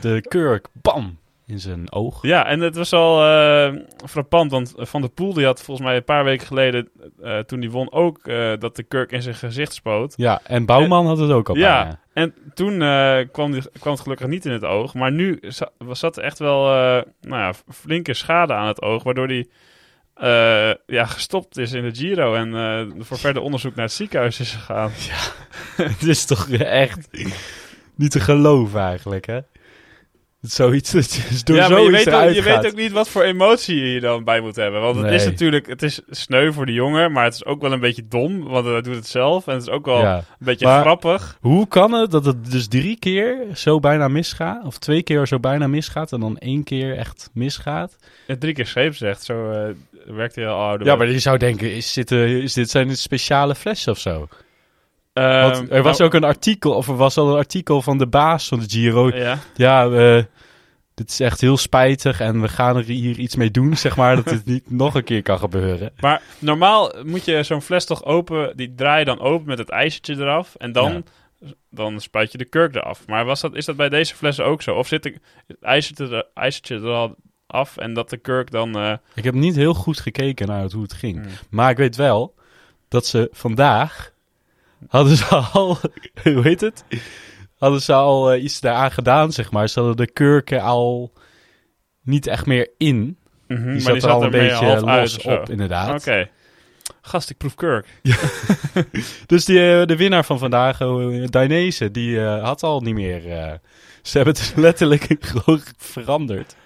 Speaker 2: De kurk, bam, in zijn oog.
Speaker 1: Ja, en het was al eh, frappant, want Van der Poel die had volgens mij een paar weken geleden, eh, toen die won, ook eh, dat de kurk in zijn gezicht spoot.
Speaker 2: Ja, en Bouwman had het ook al
Speaker 1: Ja.
Speaker 2: bijna.
Speaker 1: En toen kwam, die, kwam het gelukkig niet in het oog, maar nu zat er echt wel nou ja, flinke schade aan het oog, waardoor hij ja, gestopt is in de Giro en voor verder onderzoek naar het ziekenhuis is gegaan.
Speaker 2: Het is toch echt niet te geloven eigenlijk, hè? Zoiets dat je dus door
Speaker 1: ja, maar je, weet ook, je weet ook niet wat voor emotie je dan bij moet hebben. Want het is natuurlijk, het is sneu voor de jongen, maar het is ook wel een beetje dom, want hij doet het zelf. En het is ook wel
Speaker 2: Ja.
Speaker 1: een beetje
Speaker 2: Maar-
Speaker 1: grappig.
Speaker 2: Hoe kan het dat het dus drie keer zo bijna misgaat? Of twee keer zo bijna misgaat en dan één keer echt misgaat?
Speaker 1: Het drie keer scheep zegt, zo eh, werkt hij al ouder.
Speaker 2: Ja, maar je zou denken, is dit, eh, is dit zijn dit speciale flessen of zo?
Speaker 1: Ehm,
Speaker 2: Want er was
Speaker 1: nou,
Speaker 2: ook een artikel, of er was al een artikel van de baas van de Giro.
Speaker 1: Ja,
Speaker 2: Ja, eh, dit is echt heel spijtig en we gaan er hier iets mee doen, zeg maar, dat dit niet nog een keer kan gebeuren.
Speaker 1: maar normaal moet je zo'n fles toch open, die draai je dan open met het ijzertje eraf. En dan, dan spuit je de kurk eraf. Maar was dat, is dat bij deze flessen ook zo? Of zit de, het ijzertje, er, ijzertje er al af en dat de kurk dan... eh,
Speaker 2: Ik heb niet heel goed gekeken naar het- hoe het ging.
Speaker 1: Hmm.
Speaker 2: Maar ik weet wel dat ze vandaag hadden ze al, hoe heet het? Hadden ze al eh, iets daaraan gedaan, zeg maar. Ze hadden de kurken al niet echt meer in.
Speaker 1: mhm,
Speaker 2: Die
Speaker 1: maar
Speaker 2: zat er al een beetje los op, inderdaad.
Speaker 1: Oké. Gast, ik proef kurk.
Speaker 2: Dus die, eh, de winnaar van vandaag, uh, Dainese, die eh, had al niet meer... eh, ze hebben het letterlijk gewoon veranderd.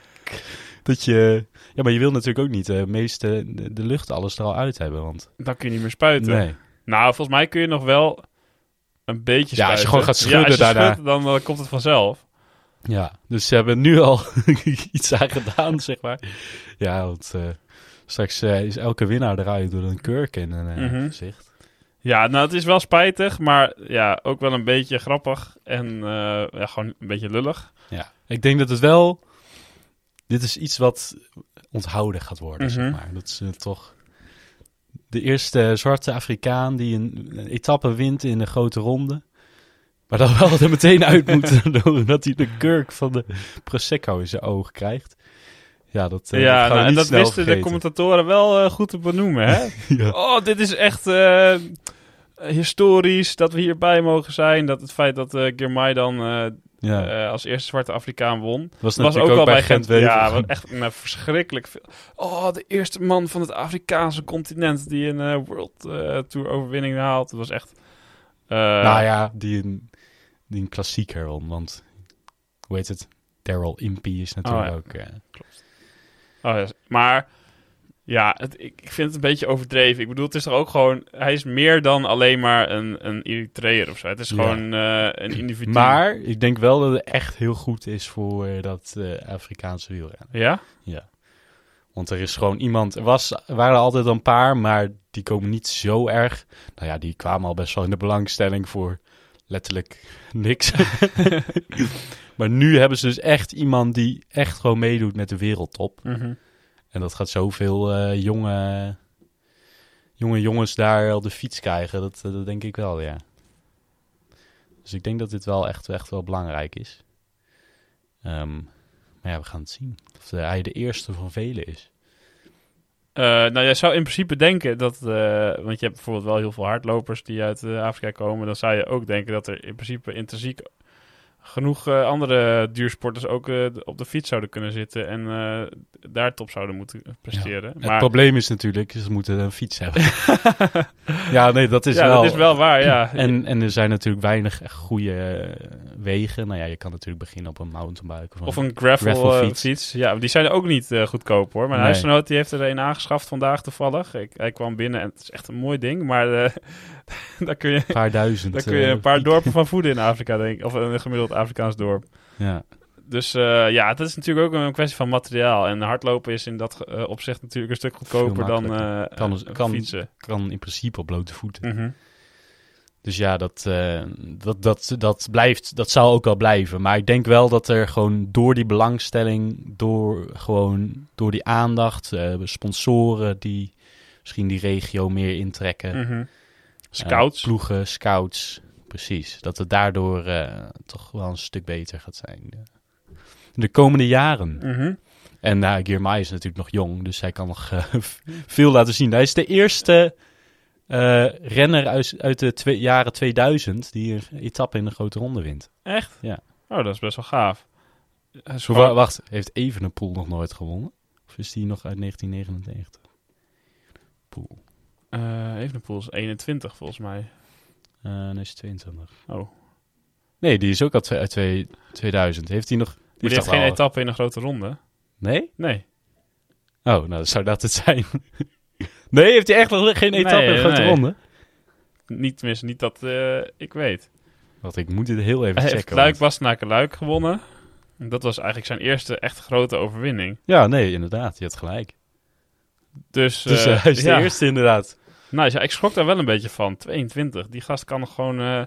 Speaker 2: Dat je... Ja, maar je wil natuurlijk ook niet de meeste de, de lucht alles er al uit hebben, want...
Speaker 1: Dan kun je niet meer spuiten.
Speaker 2: Nee.
Speaker 1: Nou, volgens mij kun je nog wel een beetje
Speaker 2: Ja, als je
Speaker 1: spuiten.
Speaker 2: gewoon gaat schudden
Speaker 1: ja, als je
Speaker 2: daarna.
Speaker 1: schudt, dan eh, komt het vanzelf.
Speaker 2: Ja, dus ze hebben nu al iets aan gedaan, zeg maar. Ja, want eh, straks eh, is elke winnaar eruit door een kurk in een
Speaker 1: Mhm.
Speaker 2: gezicht.
Speaker 1: Ja, nou, het is wel spijtig, maar ja, ook wel een beetje grappig en ja, gewoon een beetje lullig.
Speaker 2: Ja, ik denk dat het wel... Dit is iets wat onthouden gaat worden, zeg
Speaker 1: Mhm.
Speaker 2: maar. Dat is toch de eerste zwarte Afrikaan die een, een etappe wint in een grote ronde. Maar dan wel er meteen uit moet doordat hij de kurk van de Prosecco in zijn oog krijgt. Ja, dat, eh,
Speaker 1: ja,
Speaker 2: dat
Speaker 1: nou, en dat wisten de commentatoren wel eh, goed te benoemen, hè?
Speaker 2: Ja.
Speaker 1: Oh, dit is echt eh, historisch dat we hierbij mogen zijn. Dat het feit dat uh, Girmay dan eh,
Speaker 2: Ja.
Speaker 1: eh, als eerste zwarte Afrikaan won.
Speaker 2: was
Speaker 1: was ook
Speaker 2: ook,
Speaker 1: al
Speaker 2: bij
Speaker 1: Gent.
Speaker 2: gent
Speaker 1: Ja, wat echt nou, verschrikkelijk veel. Oh, de eerste man van het Afrikaanse continent die een eh, World eh, Tour overwinning haalt. Dat was echt...
Speaker 2: nou ja, die een, die een klassieker won. Want, hoe heet het? Daryl Impey is natuurlijk
Speaker 1: Oh, ja.
Speaker 2: ook... eh,
Speaker 1: Oh, ja, maar ja, het, ik, ik vind het een beetje overdreven. Ik bedoel, het is toch ook gewoon... Hij is meer dan alleen maar een, een Eritreër of zo. Het is
Speaker 2: Ja.
Speaker 1: gewoon eh, een individu.
Speaker 2: Maar ik denk wel dat het echt heel goed is voor eh, dat eh, Afrikaanse wielrennen.
Speaker 1: Ja?
Speaker 2: Ja. Want er is gewoon iemand... Er was, er waren altijd een paar, maar die komen niet zo erg... Nou ja, die kwamen al best wel in de belangstelling voor letterlijk niks. maar nu hebben ze dus echt iemand die echt gewoon meedoet met de wereldtop.
Speaker 1: Mhm.
Speaker 2: En dat gaat zoveel eh, jonge, jonge jongens daar op de fiets krijgen. Dat, eh, dat denk ik wel, ja. Dus ik denk dat dit wel echt, echt wel belangrijk is. Ehm, maar ja, we gaan het zien. Of hij de eerste van velen is.
Speaker 1: Eh, nou, jij zou in principe denken dat... want je hebt bijvoorbeeld wel heel veel hardlopers die uit Afrika komen. Dan zou je ook denken dat er in principe intrinsiek genoeg eh, andere duursporters ook eh, op de fiets zouden kunnen zitten. En eh, daar top zouden moeten presteren.
Speaker 2: Het
Speaker 1: maar
Speaker 2: probleem is natuurlijk, ze moeten een fiets hebben. ja, nee, dat is
Speaker 1: ja,
Speaker 2: wel...
Speaker 1: dat is wel waar, ja.
Speaker 2: En, en er zijn natuurlijk weinig goede wegen. Nou ja, je kan natuurlijk beginnen op een mountainbike. Of,
Speaker 1: Of
Speaker 2: een-
Speaker 1: gravel, fiets. Ja, die zijn ook niet goedkoop hoor. Mijn
Speaker 2: Nee.
Speaker 1: huisgenoot die heeft er een aangeschaft vandaag toevallig. Ik, hij kwam binnen en het is echt een mooi ding. Maar daar kun je,
Speaker 2: paar duizend.
Speaker 1: daar kun je
Speaker 2: eh,
Speaker 1: een paar dorpen van voeden in Afrika, denk ik. Of een gemiddeld Afrikaans dorp.
Speaker 2: Ja.
Speaker 1: Dus eh, ja, het is natuurlijk ook een kwestie van materiaal. En hardlopen is in dat eh, opzicht natuurlijk een stuk goedkoper dan
Speaker 2: Kan-
Speaker 1: eh,
Speaker 2: kan-
Speaker 1: fietsen.
Speaker 2: Kan in principe op blote voeten.
Speaker 1: Mhm.
Speaker 2: Dus ja, dat, dat, dat, dat, blijft, dat zou ook wel blijven. Maar ik denk wel dat er gewoon door die belangstelling, door, gewoon, door die aandacht, sponsoren die misschien die regio meer intrekken.
Speaker 1: Mhm. Scouts.
Speaker 2: ploegen, scouts, precies. Dat het daardoor eh, toch wel een stuk beter gaat zijn. eh, De komende jaren.
Speaker 1: Mhm.
Speaker 2: En nou, Girmay is natuurlijk nog jong, dus hij kan nog eh, veel laten zien. Hij is de eerste eh, renner uit, uit de twee, jaren 2000 die een etappe in de grote ronde wint.
Speaker 1: Echt?
Speaker 2: Ja.
Speaker 1: Oh, dat is best wel gaaf.
Speaker 2: Zo, wacht, heeft Evenepoel nog nooit gewonnen? Of is die nog uit 1999? Poel.
Speaker 1: Eh, Evenepoel is 21 volgens mij.
Speaker 2: Eh nee, is 22.
Speaker 1: Oh.
Speaker 2: Nee, die is ook uit, uit twee- 2000. Heeft hij nog...
Speaker 1: Maar die heeft
Speaker 2: toch
Speaker 1: geen etappe in een grote ronde.
Speaker 2: Nee?
Speaker 1: Nee.
Speaker 2: Oh, nou zou dat het zijn. nee, heeft hij echt nog geen etappe
Speaker 1: Nee,
Speaker 2: in de grote
Speaker 1: nee.
Speaker 2: ronde?
Speaker 1: Niet, tenminste, niet dat eh, ik weet.
Speaker 2: Want ik moet dit heel even
Speaker 1: Hij heeft
Speaker 2: checken.
Speaker 1: Luik
Speaker 2: want-
Speaker 1: Bastenaken Luik gewonnen. En Dat was eigenlijk zijn eerste echt grote overwinning.
Speaker 2: Ja, nee, inderdaad. Je had gelijk.
Speaker 1: Dus,
Speaker 2: Dus
Speaker 1: eh,
Speaker 2: hij is de
Speaker 1: ja.
Speaker 2: eerste inderdaad.
Speaker 1: Nou, ja, ik schrok daar wel een beetje van. 22. Die gast kan gewoon eh,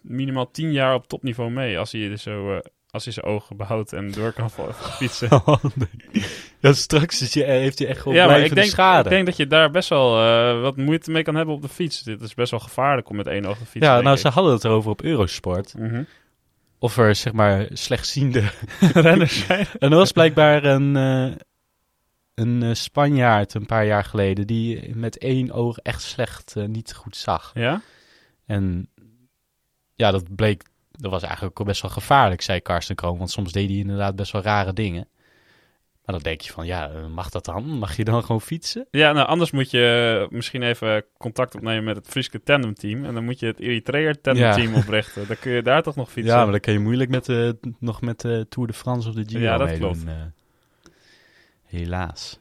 Speaker 1: minimaal 10 jaar op topniveau mee. Als hij, dus zo, eh, als hij zijn ogen behoudt en door kan fietsen.
Speaker 2: Oh, nee. Ja, straks is je, heeft hij echt gewoon
Speaker 1: ja, maar ik denk,
Speaker 2: schade.
Speaker 1: ik denk dat je daar best wel eh, wat moeite mee kan hebben op de fiets. Dit is best wel gevaarlijk om met één oog te fietsen.
Speaker 2: ja, nou,
Speaker 1: ik.
Speaker 2: ze hadden het erover op Eurosport.
Speaker 1: Mhm.
Speaker 2: Of er, zeg maar, slechtziende...
Speaker 1: Renners zijn.
Speaker 2: en er was blijkbaar een, een eh, Spanjaard een paar jaar geleden... die met één oog echt slecht eh, niet goed zag.
Speaker 1: Ja?
Speaker 2: En ja, dat bleek... Dat was eigenlijk ook best wel gevaarlijk, zei Karsten Kroon. Want soms deed hij inderdaad best wel rare dingen. Maar dan denk je van, ja, eh, mag dat dan? Mag je dan gewoon fietsen?
Speaker 1: Ja, nou anders moet je misschien even contact opnemen met het Friese tandemteam. En dan moet je het Eritreër tandemteam oprichten. Dan kun je daar toch nog fietsen.
Speaker 2: Ja, maar dan kan je moeilijk met de, nog met de Tour de France of de Giro
Speaker 1: Ja, dat klopt.
Speaker 2: Helaas.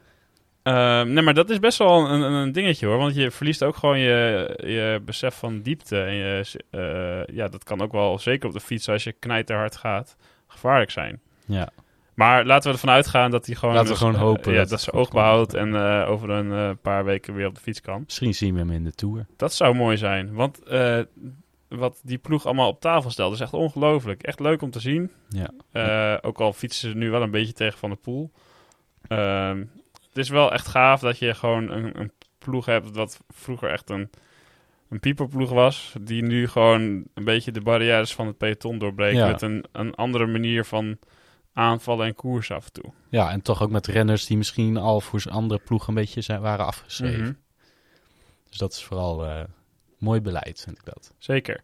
Speaker 1: Ehm, nee, maar dat is best wel een, een, dingetje hoor. Want je verliest ook gewoon je, je besef van diepte. En je, eh, ja, dat kan ook wel, zeker op de fiets, als je knijterhard gaat, gevaarlijk zijn.
Speaker 2: Ja.
Speaker 1: Maar laten we ervan uitgaan dat hij gewoon...
Speaker 2: Laten we gewoon
Speaker 1: eh,
Speaker 2: hopen
Speaker 1: ja,
Speaker 2: dat
Speaker 1: ze oog behoudt en eh, over een paar weken weer op de fiets kan.
Speaker 2: Misschien zien we hem in de Tour.
Speaker 1: Dat zou mooi zijn. Want wat die ploeg allemaal op tafel stelt, is echt ongelooflijk. Echt leuk om te zien.
Speaker 2: Ja.
Speaker 1: Ook al fietsen ze nu wel een beetje tegen Van de Poel. Ehm, het is wel echt gaaf dat je gewoon een, een ploeg hebt wat vroeger echt een, een pieperploeg was. Die nu gewoon een beetje de barrières van het peloton doorbreekt.
Speaker 2: Ja.
Speaker 1: Met een, een andere manier van aanvallen en koers af en toe.
Speaker 2: ja, en toch ook met renners die misschien al voor zijn andere ploeg een beetje zijn, waren afgeschreven.
Speaker 1: Mhm.
Speaker 2: Dus dat is vooral eh, mooi beleid, vind ik dat.
Speaker 1: Zeker.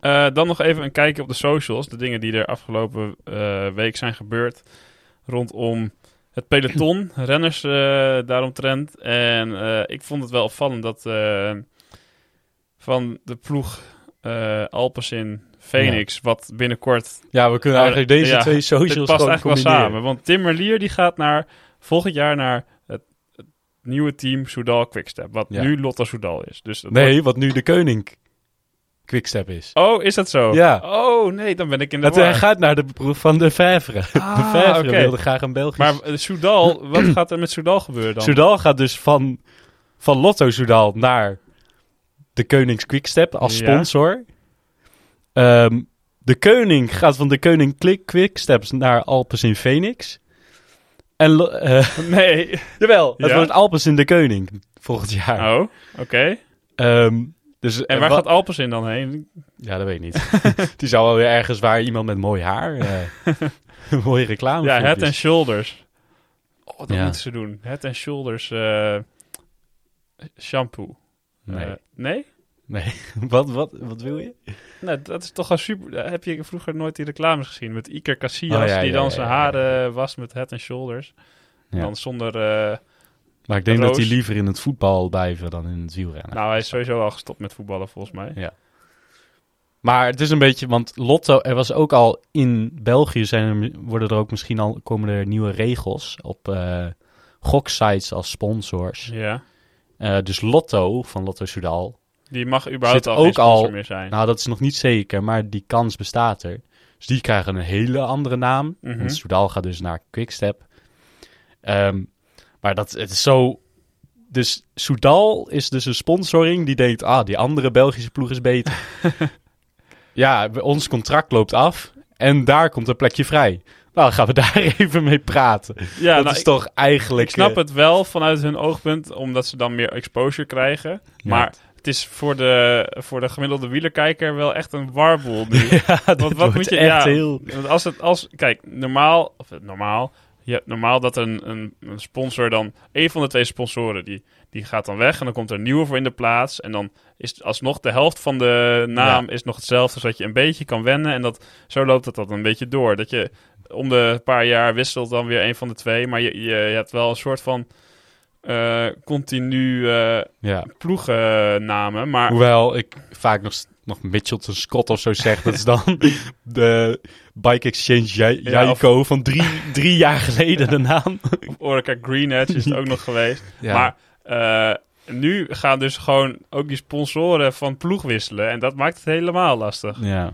Speaker 1: Eh, dan nog even een kijkje op de socials. De dingen die er afgelopen eh, week zijn gebeurd. Rondom het peloton. renners eh, daaromtrent. En eh, ik vond het wel opvallend dat eh, van de ploeg Alpecin Phoenix... wat binnenkort...
Speaker 2: Ja, we kunnen eigenlijk deze
Speaker 1: ja,
Speaker 2: twee
Speaker 1: Dit
Speaker 2: socials
Speaker 1: past
Speaker 2: gewoon
Speaker 1: eigenlijk wel samen. Want Tim Merlier die gaat naar, volgend jaar naar het, het nieuwe team Soudal Quickstep. Wat
Speaker 2: Ja.
Speaker 1: nu Lotto Soudal is. Dus
Speaker 2: Nee, wat nu de koning Quickstep is.
Speaker 1: Oh, is dat zo?
Speaker 2: Ja.
Speaker 1: Oh, nee, dan ben ik in de
Speaker 2: hij gaat naar de proef van de Vijvere. de
Speaker 1: Ah,
Speaker 2: Vijvere
Speaker 1: oké.
Speaker 2: wilde graag een Belgisch...
Speaker 1: Maar eh, Soudal, wat gaat er met Soudal gebeuren dan?
Speaker 2: Soudal gaat dus van, van Lotto Soudal naar de Konings Quickstep als
Speaker 1: Ja.
Speaker 2: sponsor. Ehm, de Koning gaat van de Koning Quick- Quicksteps naar Alpes in Phoenix. En eh,
Speaker 1: Nee.
Speaker 2: jawel, het
Speaker 1: Ja?
Speaker 2: wordt Alpes in de Koning volgend jaar.
Speaker 1: Oh, oké.
Speaker 2: Ehm, dus,
Speaker 1: En waar
Speaker 2: wa-
Speaker 1: gaat Alpecin dan heen?
Speaker 2: Ja, dat weet ik niet. Die zou wel weer ergens waar iemand met mooi haar... eh, mooie reclame
Speaker 1: Ja, Head and Shoulders. Oh, dat
Speaker 2: Ja.
Speaker 1: moeten ze doen. Head and Shoulders eh, shampoo.
Speaker 2: Nee,
Speaker 1: Eh, nee?
Speaker 2: nee. wat, wat, wat wil je?
Speaker 1: Nee, dat is toch wel super. Heb je vroeger nooit die reclames gezien met Iker Casillas
Speaker 2: Oh, ja,
Speaker 1: die
Speaker 2: ja,
Speaker 1: dan zijn haren was met Head and Shoulders? Dan zonder.
Speaker 2: Maar ik denk
Speaker 1: Roos.
Speaker 2: dat hij liever in het voetbal blijven dan in het wielrennen.
Speaker 1: nou, hij is sowieso al gestopt met voetballen volgens mij.
Speaker 2: Ja. Maar het is een beetje, want Lotto, er was ook al in België zijn er, worden er ook misschien al komen er nieuwe regels op eh goksites als sponsors.
Speaker 1: Ja.
Speaker 2: Eh, dus Lotto van Lotto Soudal,
Speaker 1: Die mag überhaupt al geen
Speaker 2: ook al-
Speaker 1: meer zijn.
Speaker 2: nou dat is nog niet zeker, maar die kans bestaat er. Dus die krijgen een hele andere naam. Want Soudal gaat dus naar Quickstep. Ehm, maar dat, het is zo... Dus Soudal is dus een sponsoring die denkt... Ah, die andere Belgische ploeg is beter. ja, ons contract loopt af. En daar komt een plekje vrij. Nou, dan gaan we daar even mee praten.
Speaker 1: Ja,
Speaker 2: dat
Speaker 1: nou,
Speaker 2: is toch eigenlijk...
Speaker 1: ik snap
Speaker 2: eh,
Speaker 1: het wel vanuit hun oogpunt, omdat ze dan meer exposure krijgen. Maar het is voor de, voor de gemiddelde wielerkijker wel echt een warboel nu.
Speaker 2: Ja,
Speaker 1: wat moet je-
Speaker 2: echt
Speaker 1: ja.
Speaker 2: heel...
Speaker 1: Want als het, als, kijk, normaal, of normaal, je hebt normaal dat een, een, een sponsor dan, een van de twee sponsoren, die, die gaat dan weg en dan komt er een nieuwe voor in de plaats. En dan is alsnog de helft van de naam is nog hetzelfde, zodat je een beetje kan wennen. En dat, zo loopt het dan een beetje door. Dat je om de paar jaar wisselt dan weer een van de twee, maar je, je, je hebt wel een soort van eh, continu eh
Speaker 2: Ja.
Speaker 1: ploegennamen. Maar
Speaker 2: Hoewel ik vaak nog, nog Mitchelton Scott of zo zeg. Dat is dan de Bike Exchange
Speaker 1: Ja,
Speaker 2: Jaiko van drie, drie jaar geleden de naam.
Speaker 1: Orica Green Edge is het ook nog geweest. Maar eh, nu gaan dus gewoon ook die sponsoren van ploeg wisselen. En dat maakt het helemaal lastig.
Speaker 2: ja.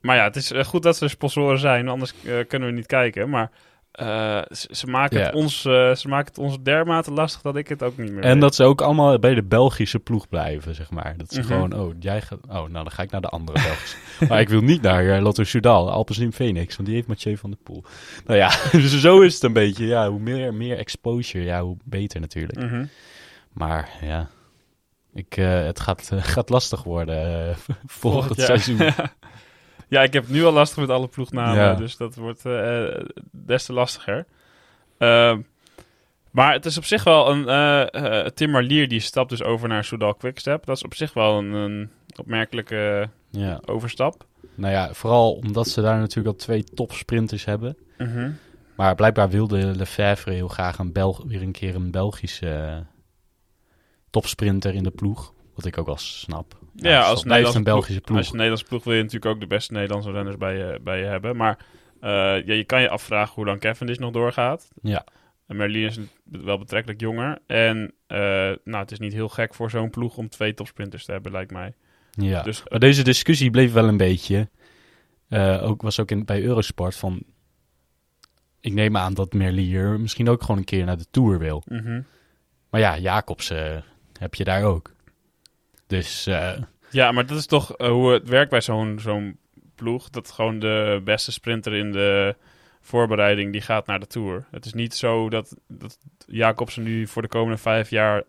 Speaker 1: Maar ja, het is eh, goed dat ze sponsoren zijn. Anders eh, kunnen we niet kijken. Maar eh, ze, ze maken het ons, eh, ze maken het ons dermate lastig dat ik het ook niet meer
Speaker 2: En
Speaker 1: weet.
Speaker 2: dat ze ook allemaal bij de Belgische ploeg blijven, zeg maar. Dat ze
Speaker 1: Mhm.
Speaker 2: gewoon, oh, jij gaat... Oh, nou, dan ga ik naar de andere Belgische. maar ik wil niet naar uh, Lotto Soudal, Alpecin Phoenix, want die heeft Mathieu van der Poel. Nou ja, dus zo is het een beetje. Ja, hoe meer, meer exposure, ja, hoe beter natuurlijk.
Speaker 1: Mhm.
Speaker 2: Maar ja, ik, het gaat, gaat lastig worden volgend seizoen.
Speaker 1: ja, ik heb nu al lastig met alle ploegnamen.
Speaker 2: Ja.
Speaker 1: Dus dat wordt eh, des te lastiger. Ehm, maar het is op zich wel een... eh, Tim Marlier die stapt dus over naar Soudal Quickstep. Dat is op zich wel een, een opmerkelijke
Speaker 2: Ja,
Speaker 1: overstap.
Speaker 2: nou ja, vooral omdat ze daar natuurlijk al twee topsprinters hebben.
Speaker 1: Mhm.
Speaker 2: Maar blijkbaar wilde Lefebvre heel graag een Belg, weer een keer een Belgische topsprinter in de ploeg. Wat ik ook wel snap.
Speaker 1: Ja, als Nederlandse
Speaker 2: een Belgische ploeg.
Speaker 1: Als je Nederlandse ploeg wil je natuurlijk ook de beste Nederlandse renners bij je, bij je hebben. Maar eh, ja, je kan je afvragen hoe lang Cavendish nog doorgaat.
Speaker 2: Ja.
Speaker 1: En Merlin is wel betrekkelijk jonger. En eh, nou, het is niet heel gek voor zo'n ploeg om twee topsprinters te hebben, lijkt mij.
Speaker 2: Ja.
Speaker 1: Dus
Speaker 2: Maar deze discussie bleef wel een beetje. eh, ook, was ook in, bij Eurosport van. Ik neem aan dat Merlier misschien ook gewoon een keer naar de Tour wil.
Speaker 1: mhm.
Speaker 2: Maar ja, Jacobs eh, heb je daar ook. Dus eh,
Speaker 1: Ja, maar dat is toch eh, hoe het werkt bij zo'n zo'n ploeg. Dat gewoon de beste sprinter in de voorbereiding, die gaat naar de Tour. Het is niet zo dat, dat Jacobsen nu voor de komende vijf jaar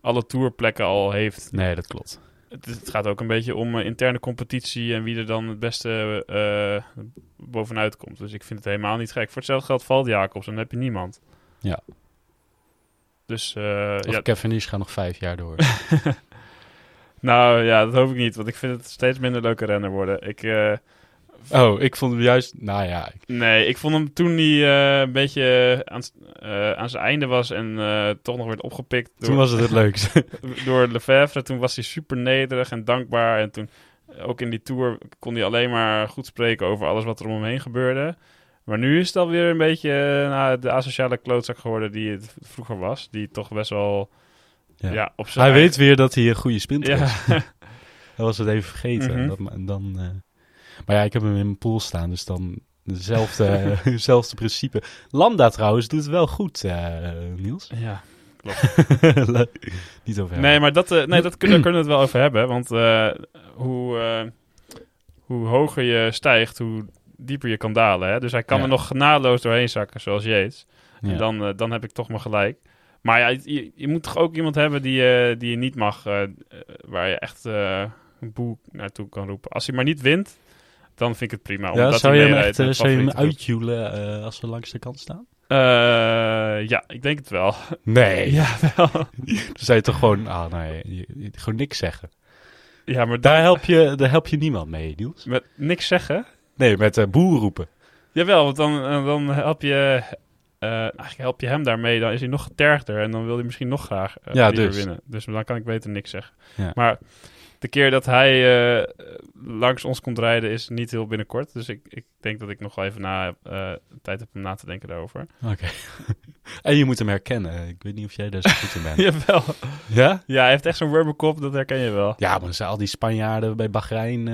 Speaker 1: alle tourplekken al heeft.
Speaker 2: nee, dat klopt.
Speaker 1: Het, het gaat ook een beetje om eh, interne competitie en wie er dan het beste bovenuit komt. Dus ik vind het helemaal niet gek. Voor hetzelfde geld valt Jacobs en dan heb je niemand.
Speaker 2: Ja.
Speaker 1: Dus
Speaker 2: Of
Speaker 1: ja,
Speaker 2: Cavendish gaat nog vijf jaar door.
Speaker 1: nou ja, dat hoop ik niet. Want ik vind het steeds minder leuke renner worden. Ik, eh,
Speaker 2: oh, ik vond hem juist... Nou ja,
Speaker 1: Nee, ik vond hem toen hij eh, een beetje aan, eh, aan zijn einde was en toch nog werd opgepikt door,
Speaker 2: toen was het het leukste.
Speaker 1: door Lefebvre. Toen was hij super nederig en dankbaar. En toen, ook in die tour, kon hij alleen maar goed spreken over alles wat er om hem heen gebeurde. Maar nu is het alweer een beetje nou, de asociale klootzak geworden die het vroeger was. Die toch best wel ja.
Speaker 2: Ja.
Speaker 1: op zijn
Speaker 2: Hij
Speaker 1: eigen-
Speaker 2: weet weer dat hij een goede sprinter
Speaker 1: Ja.
Speaker 2: is. Hij was het even vergeten.
Speaker 1: Mhm.
Speaker 2: dat, en dan, eh, Maar ja, ik heb hem in mijn pool staan, dus dan dezelfde, dezelfde principe. Lambda trouwens doet het wel goed, eh, Niels.
Speaker 1: ja.
Speaker 2: Leuk. Niet over
Speaker 1: Nee, maar dat, eh, nee, dat kunnen, daar kunnen we het wel over hebben. Want hoe, hoe hoger je stijgt, hoe dieper je kan dalen. Hè? Dus hij kan
Speaker 2: Ja.
Speaker 1: er nog genadeloos doorheen zakken, zoals Yates.
Speaker 2: Ja.
Speaker 1: En dan, dan heb ik toch maar gelijk. Maar ja, je, je moet toch ook iemand hebben die, eh, die je niet mag, eh, eh, waar je echt een boel naartoe kan roepen. Als hij maar niet wint, dan vind ik het prima.
Speaker 2: ja,
Speaker 1: omdat
Speaker 2: zou
Speaker 1: hij
Speaker 2: je hem echt zou je hem uitjoelen als we langs de kant staan?
Speaker 1: Ja, ik denk het wel.
Speaker 2: Nee.
Speaker 1: ja, wel.
Speaker 2: Dan zou je toch gewoon, ah nee, je- je- gewoon niks zeggen.
Speaker 1: ja, maar
Speaker 2: Daar help je, daar help je niemand mee, Niels.
Speaker 1: met niks zeggen.
Speaker 2: Nee, met uh, boer roepen.
Speaker 1: Jawel, want dan, dan help je, eh, eigenlijk help je hem daarmee. Dan is hij nog getergder en dan wil hij misschien nog graag eh,
Speaker 2: Ja, dus.
Speaker 1: winnen. Dus dan kan ik beter niks zeggen.
Speaker 2: Ja.
Speaker 1: Maar de keer dat hij eh, langs ons komt rijden is niet heel binnenkort. Dus ik, ik denk dat ik nog wel even na, tijd heb om na te denken daarover.
Speaker 2: Oké. en je moet hem herkennen. Ik weet niet of jij daar zo goed in bent.
Speaker 1: Jawel.
Speaker 2: ja?
Speaker 1: Ja, hij heeft echt zo'n wormenkop, dat herken je wel.
Speaker 2: Ja, maar zijn al die Spanjaarden bij Bahrein...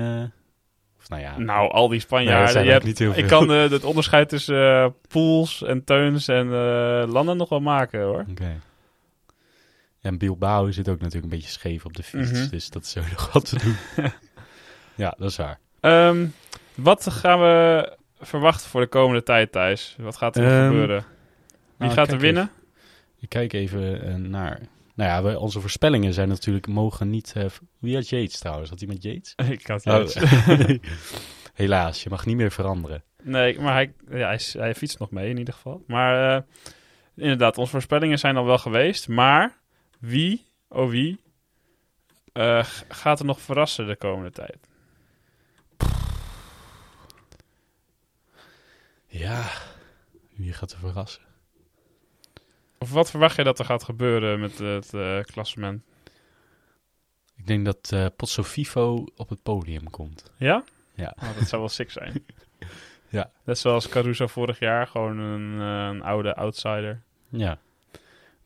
Speaker 2: nou ja,
Speaker 1: Nou, al die
Speaker 2: Nee,
Speaker 1: Spanjaarden.
Speaker 2: zijn
Speaker 1: je hebt,
Speaker 2: niet heel
Speaker 1: ik
Speaker 2: veel.
Speaker 1: kan eh, het onderscheid tussen eh, Pools en Teuns en eh, landen nog wel maken hoor.
Speaker 2: Oké. En Bilbao zit ook natuurlijk een beetje scheef op de fiets.
Speaker 1: Mhm.
Speaker 2: Dus dat is ook nog wat te doen. ja, dat is waar.
Speaker 1: Ehm, wat gaan we verwachten voor de komende tijd, Thijs? Wat gaat er
Speaker 2: Ehm,
Speaker 1: gebeuren? Wie
Speaker 2: nou,
Speaker 1: gaat er winnen?
Speaker 2: Ik kijk even naar... Nou ja, we, onze voorspellingen zijn natuurlijk mogen niet... eh, wie had Yates trouwens? Had hij met Yates?
Speaker 1: Ik had
Speaker 2: Oh.
Speaker 1: juist.
Speaker 2: Helaas, je mag niet meer veranderen.
Speaker 1: Nee, maar hij, ja, hij, fietst nog mee in ieder geval. Maar eh, inderdaad, onze voorspellingen zijn al wel geweest. Maar wie, oh wie, eh, gaat er nog verrassen de komende tijd?
Speaker 2: Ja, wie gaat er verrassen?
Speaker 1: Of wat verwacht je dat er gaat gebeuren met het eh, klassement?
Speaker 2: Ik denk dat eh Pozzo Fifo op het podium komt.
Speaker 1: Ja?
Speaker 2: Ja.
Speaker 1: Oh, dat zou wel sick zijn.
Speaker 2: Ja.
Speaker 1: Net zoals Caruso vorig jaar, gewoon een, eh, een oude outsider.
Speaker 2: Ja,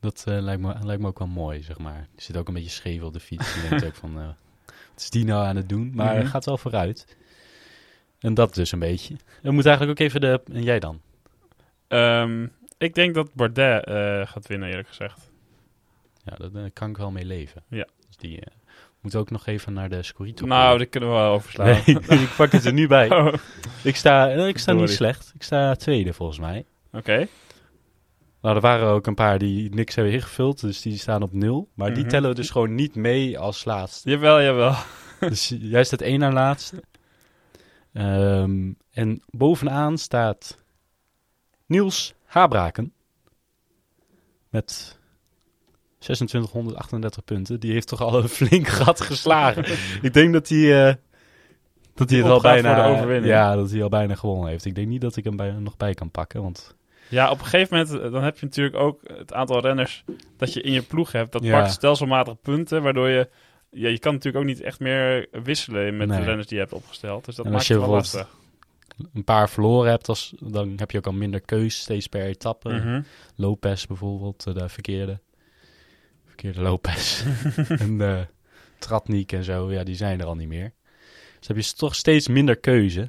Speaker 2: dat lijkt, me, lijkt me ook wel mooi, zeg maar. Die zit ook een beetje scheef op de fiets. Je denkt ook van, wat is die nou aan het doen? Maar
Speaker 1: Mhm.
Speaker 2: hij gaat wel vooruit. En dat dus een beetje. We moeten eigenlijk ook even de... En jij dan?
Speaker 1: Ehm, ik denk dat Bardet eh, gaat winnen, eerlijk gezegd.
Speaker 2: Ja, daar daar kan ik wel mee leven.
Speaker 1: Ja.
Speaker 2: Dus die eh, moet ook nog even naar de Scorito.
Speaker 1: Nou, die kunnen we wel overslaan.
Speaker 2: nee, ik pak het er nu bij.
Speaker 1: Oh,
Speaker 2: Ik sta, eh, ik sta niet slecht. Ik sta tweede volgens mij.
Speaker 1: Oké.
Speaker 2: Nou, er waren ook een paar die niks hebben ingevuld, dus die staan op nul. Maar die
Speaker 1: Mhm.
Speaker 2: tellen we dus gewoon niet mee als laatste.
Speaker 1: Jawel, jawel.
Speaker 2: Dus jij staat één na laatste. Ehm, en bovenaan staat Niels Habraken. Met 2638 punten. Die heeft toch al een flink gat geslagen. Ik denk dat hij, eh, dat hij het al bijna...
Speaker 1: de.
Speaker 2: Ja, dat hij al bijna gewonnen heeft. Ik denk niet dat ik hem bij, nog bij kan pakken, want...
Speaker 1: Ja, op een gegeven moment eh, dan heb je natuurlijk ook het aantal renners dat je in je ploeg hebt. Dat
Speaker 2: Ja.
Speaker 1: pakt stelselmatig punten, waardoor je... Ja, je kan natuurlijk ook niet echt meer wisselen met
Speaker 2: Nee.
Speaker 1: de renners die je hebt opgesteld. Dus dat
Speaker 2: En
Speaker 1: maakt het wel lastig.
Speaker 2: Een paar verloren hebt, als, dan heb je ook al minder keus steeds per etappe.
Speaker 1: Mhm.
Speaker 2: Lopez bijvoorbeeld, eh, de verkeerde. Verkeerde Lopez. en uh, Tratnik en zo, ja, die zijn er al niet meer. Dus heb je toch steeds minder keuze.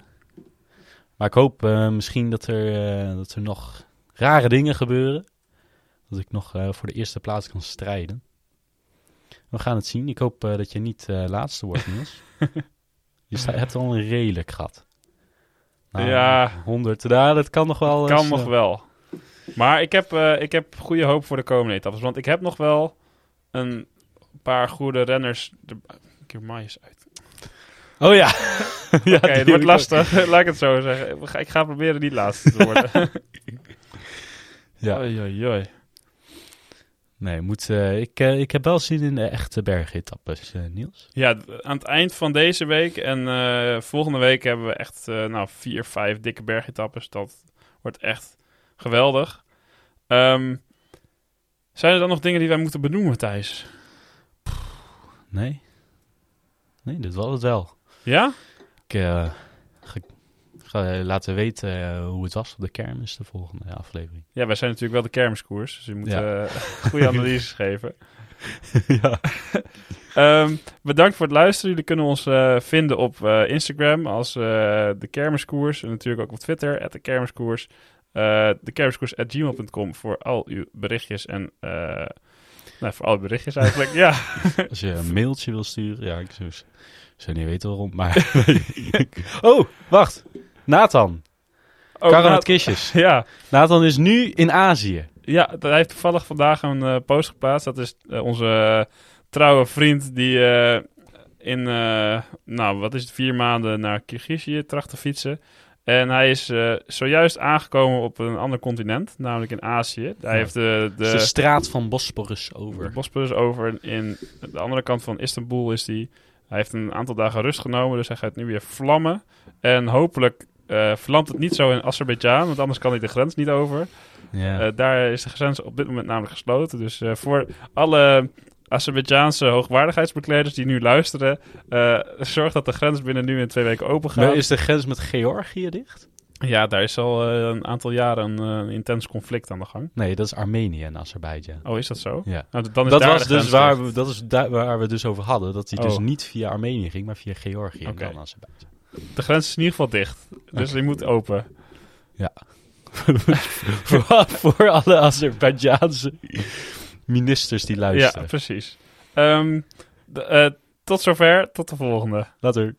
Speaker 2: Maar ik hoop eh, misschien dat er, eh, dat er nog rare dingen gebeuren. Dat ik nog eh, voor de eerste plaats kan strijden. We gaan het zien. Ik hoop eh, dat je niet eh, laatste wordt, Niels. je hebt al een redelijk gat. Nou,
Speaker 1: Ja.
Speaker 2: 100, ja, dat kan nog wel.
Speaker 1: Kan
Speaker 2: eens,
Speaker 1: nog
Speaker 2: eh,
Speaker 1: wel. Maar ik heb, eh, ik heb goede hoop voor de komende etappes. Want ik heb nog wel een paar goede renners. De... Ik heb Maaiers uit.
Speaker 2: Oh ja. ja
Speaker 1: Oké, het wordt lastig. Laat ik het zo zeggen. Ik ga- Ik ga proberen niet laatste te worden.
Speaker 2: Ja.
Speaker 1: Oei, oei, oei.
Speaker 2: Nee, moet, eh, ik, eh, ik heb wel zin in de echte bergetappes, eh, Niels.
Speaker 1: Ja, aan het eind van deze week en volgende week hebben we echt nou, vier, vijf dikke bergetappes. Dat wordt echt geweldig. Ehm, zijn er dan nog dingen die wij moeten benoemen, Thijs?
Speaker 2: Nee? Nee, dit was het wel.
Speaker 1: Ja?
Speaker 2: Ik ga, eh, laten weten eh, hoe het was op de kermis de volgende aflevering.
Speaker 1: Ja, wij zijn natuurlijk wel de kermiskoers. Dus je moet
Speaker 2: Ja.
Speaker 1: eh, goede analyses geven.
Speaker 2: ja.
Speaker 1: Ehm, bedankt voor het luisteren. Jullie kunnen ons vinden op Instagram als de Kermiskoers. En natuurlijk ook op Twitter, at de Kermiskoers. De kermiskoers.gmail.com voor al uw berichtjes en... nou, voor alle berichtjes eigenlijk, ja.
Speaker 2: Als je een mailtje wil sturen, ja, ik zou, zou niet weten waarom, maar... oh, wacht. Nathan. Karren met kistjes.
Speaker 1: Ja,
Speaker 2: Nathan is nu in Azië.
Speaker 1: ja, hij heeft toevallig vandaag een eh, post geplaatst. Dat is eh, onze eh, trouwe vriend die in, nou, wat is het, vier maanden naar Kirgizië tracht te fietsen. En hij is zojuist aangekomen op een ander continent, namelijk in Azië. Hij
Speaker 2: Ja.
Speaker 1: heeft de,
Speaker 2: De, de straat van Bosporus
Speaker 1: de
Speaker 2: over.
Speaker 1: Bosporus over. In de andere kant van Istanbul is hij. Hij heeft een aantal dagen rust genomen, dus hij gaat nu weer vlammen. En hopelijk vlamt het niet zo in Azerbeidzjan, want anders kan hij de grens niet over. Eh, daar is de grens op dit moment namelijk gesloten. Dus eh, voor alle Azerbeidzjaanse hoogwaardigheidsbekleders die nu luisteren, zorg dat de grens binnen nu en twee weken open gaat.
Speaker 2: Maar is de grens met Georgië dicht?
Speaker 1: Ja, daar is al een aantal jaren een intens conflict aan de gang.
Speaker 2: Nee, dat is Armenië en Azerbeidzjan.
Speaker 1: Oh, is dat zo?
Speaker 2: Ja.
Speaker 1: Nou, dan is
Speaker 2: Dat
Speaker 1: daar
Speaker 2: was dus waar we, dat is daar waar we het dus over hadden. Dat hij dus
Speaker 1: Oh.
Speaker 2: niet via Armenië ging, maar via Georgië
Speaker 1: Oké.
Speaker 2: en dan Azerbeidzjan.
Speaker 1: De grens is in ieder geval dicht. Dus die moet open.
Speaker 2: voor, voor alle Azerbeidzjaanse ministers die
Speaker 1: Ja,
Speaker 2: luisteren.
Speaker 1: precies. Ehm, de- eh, tot zover. Tot de volgende.
Speaker 2: Later.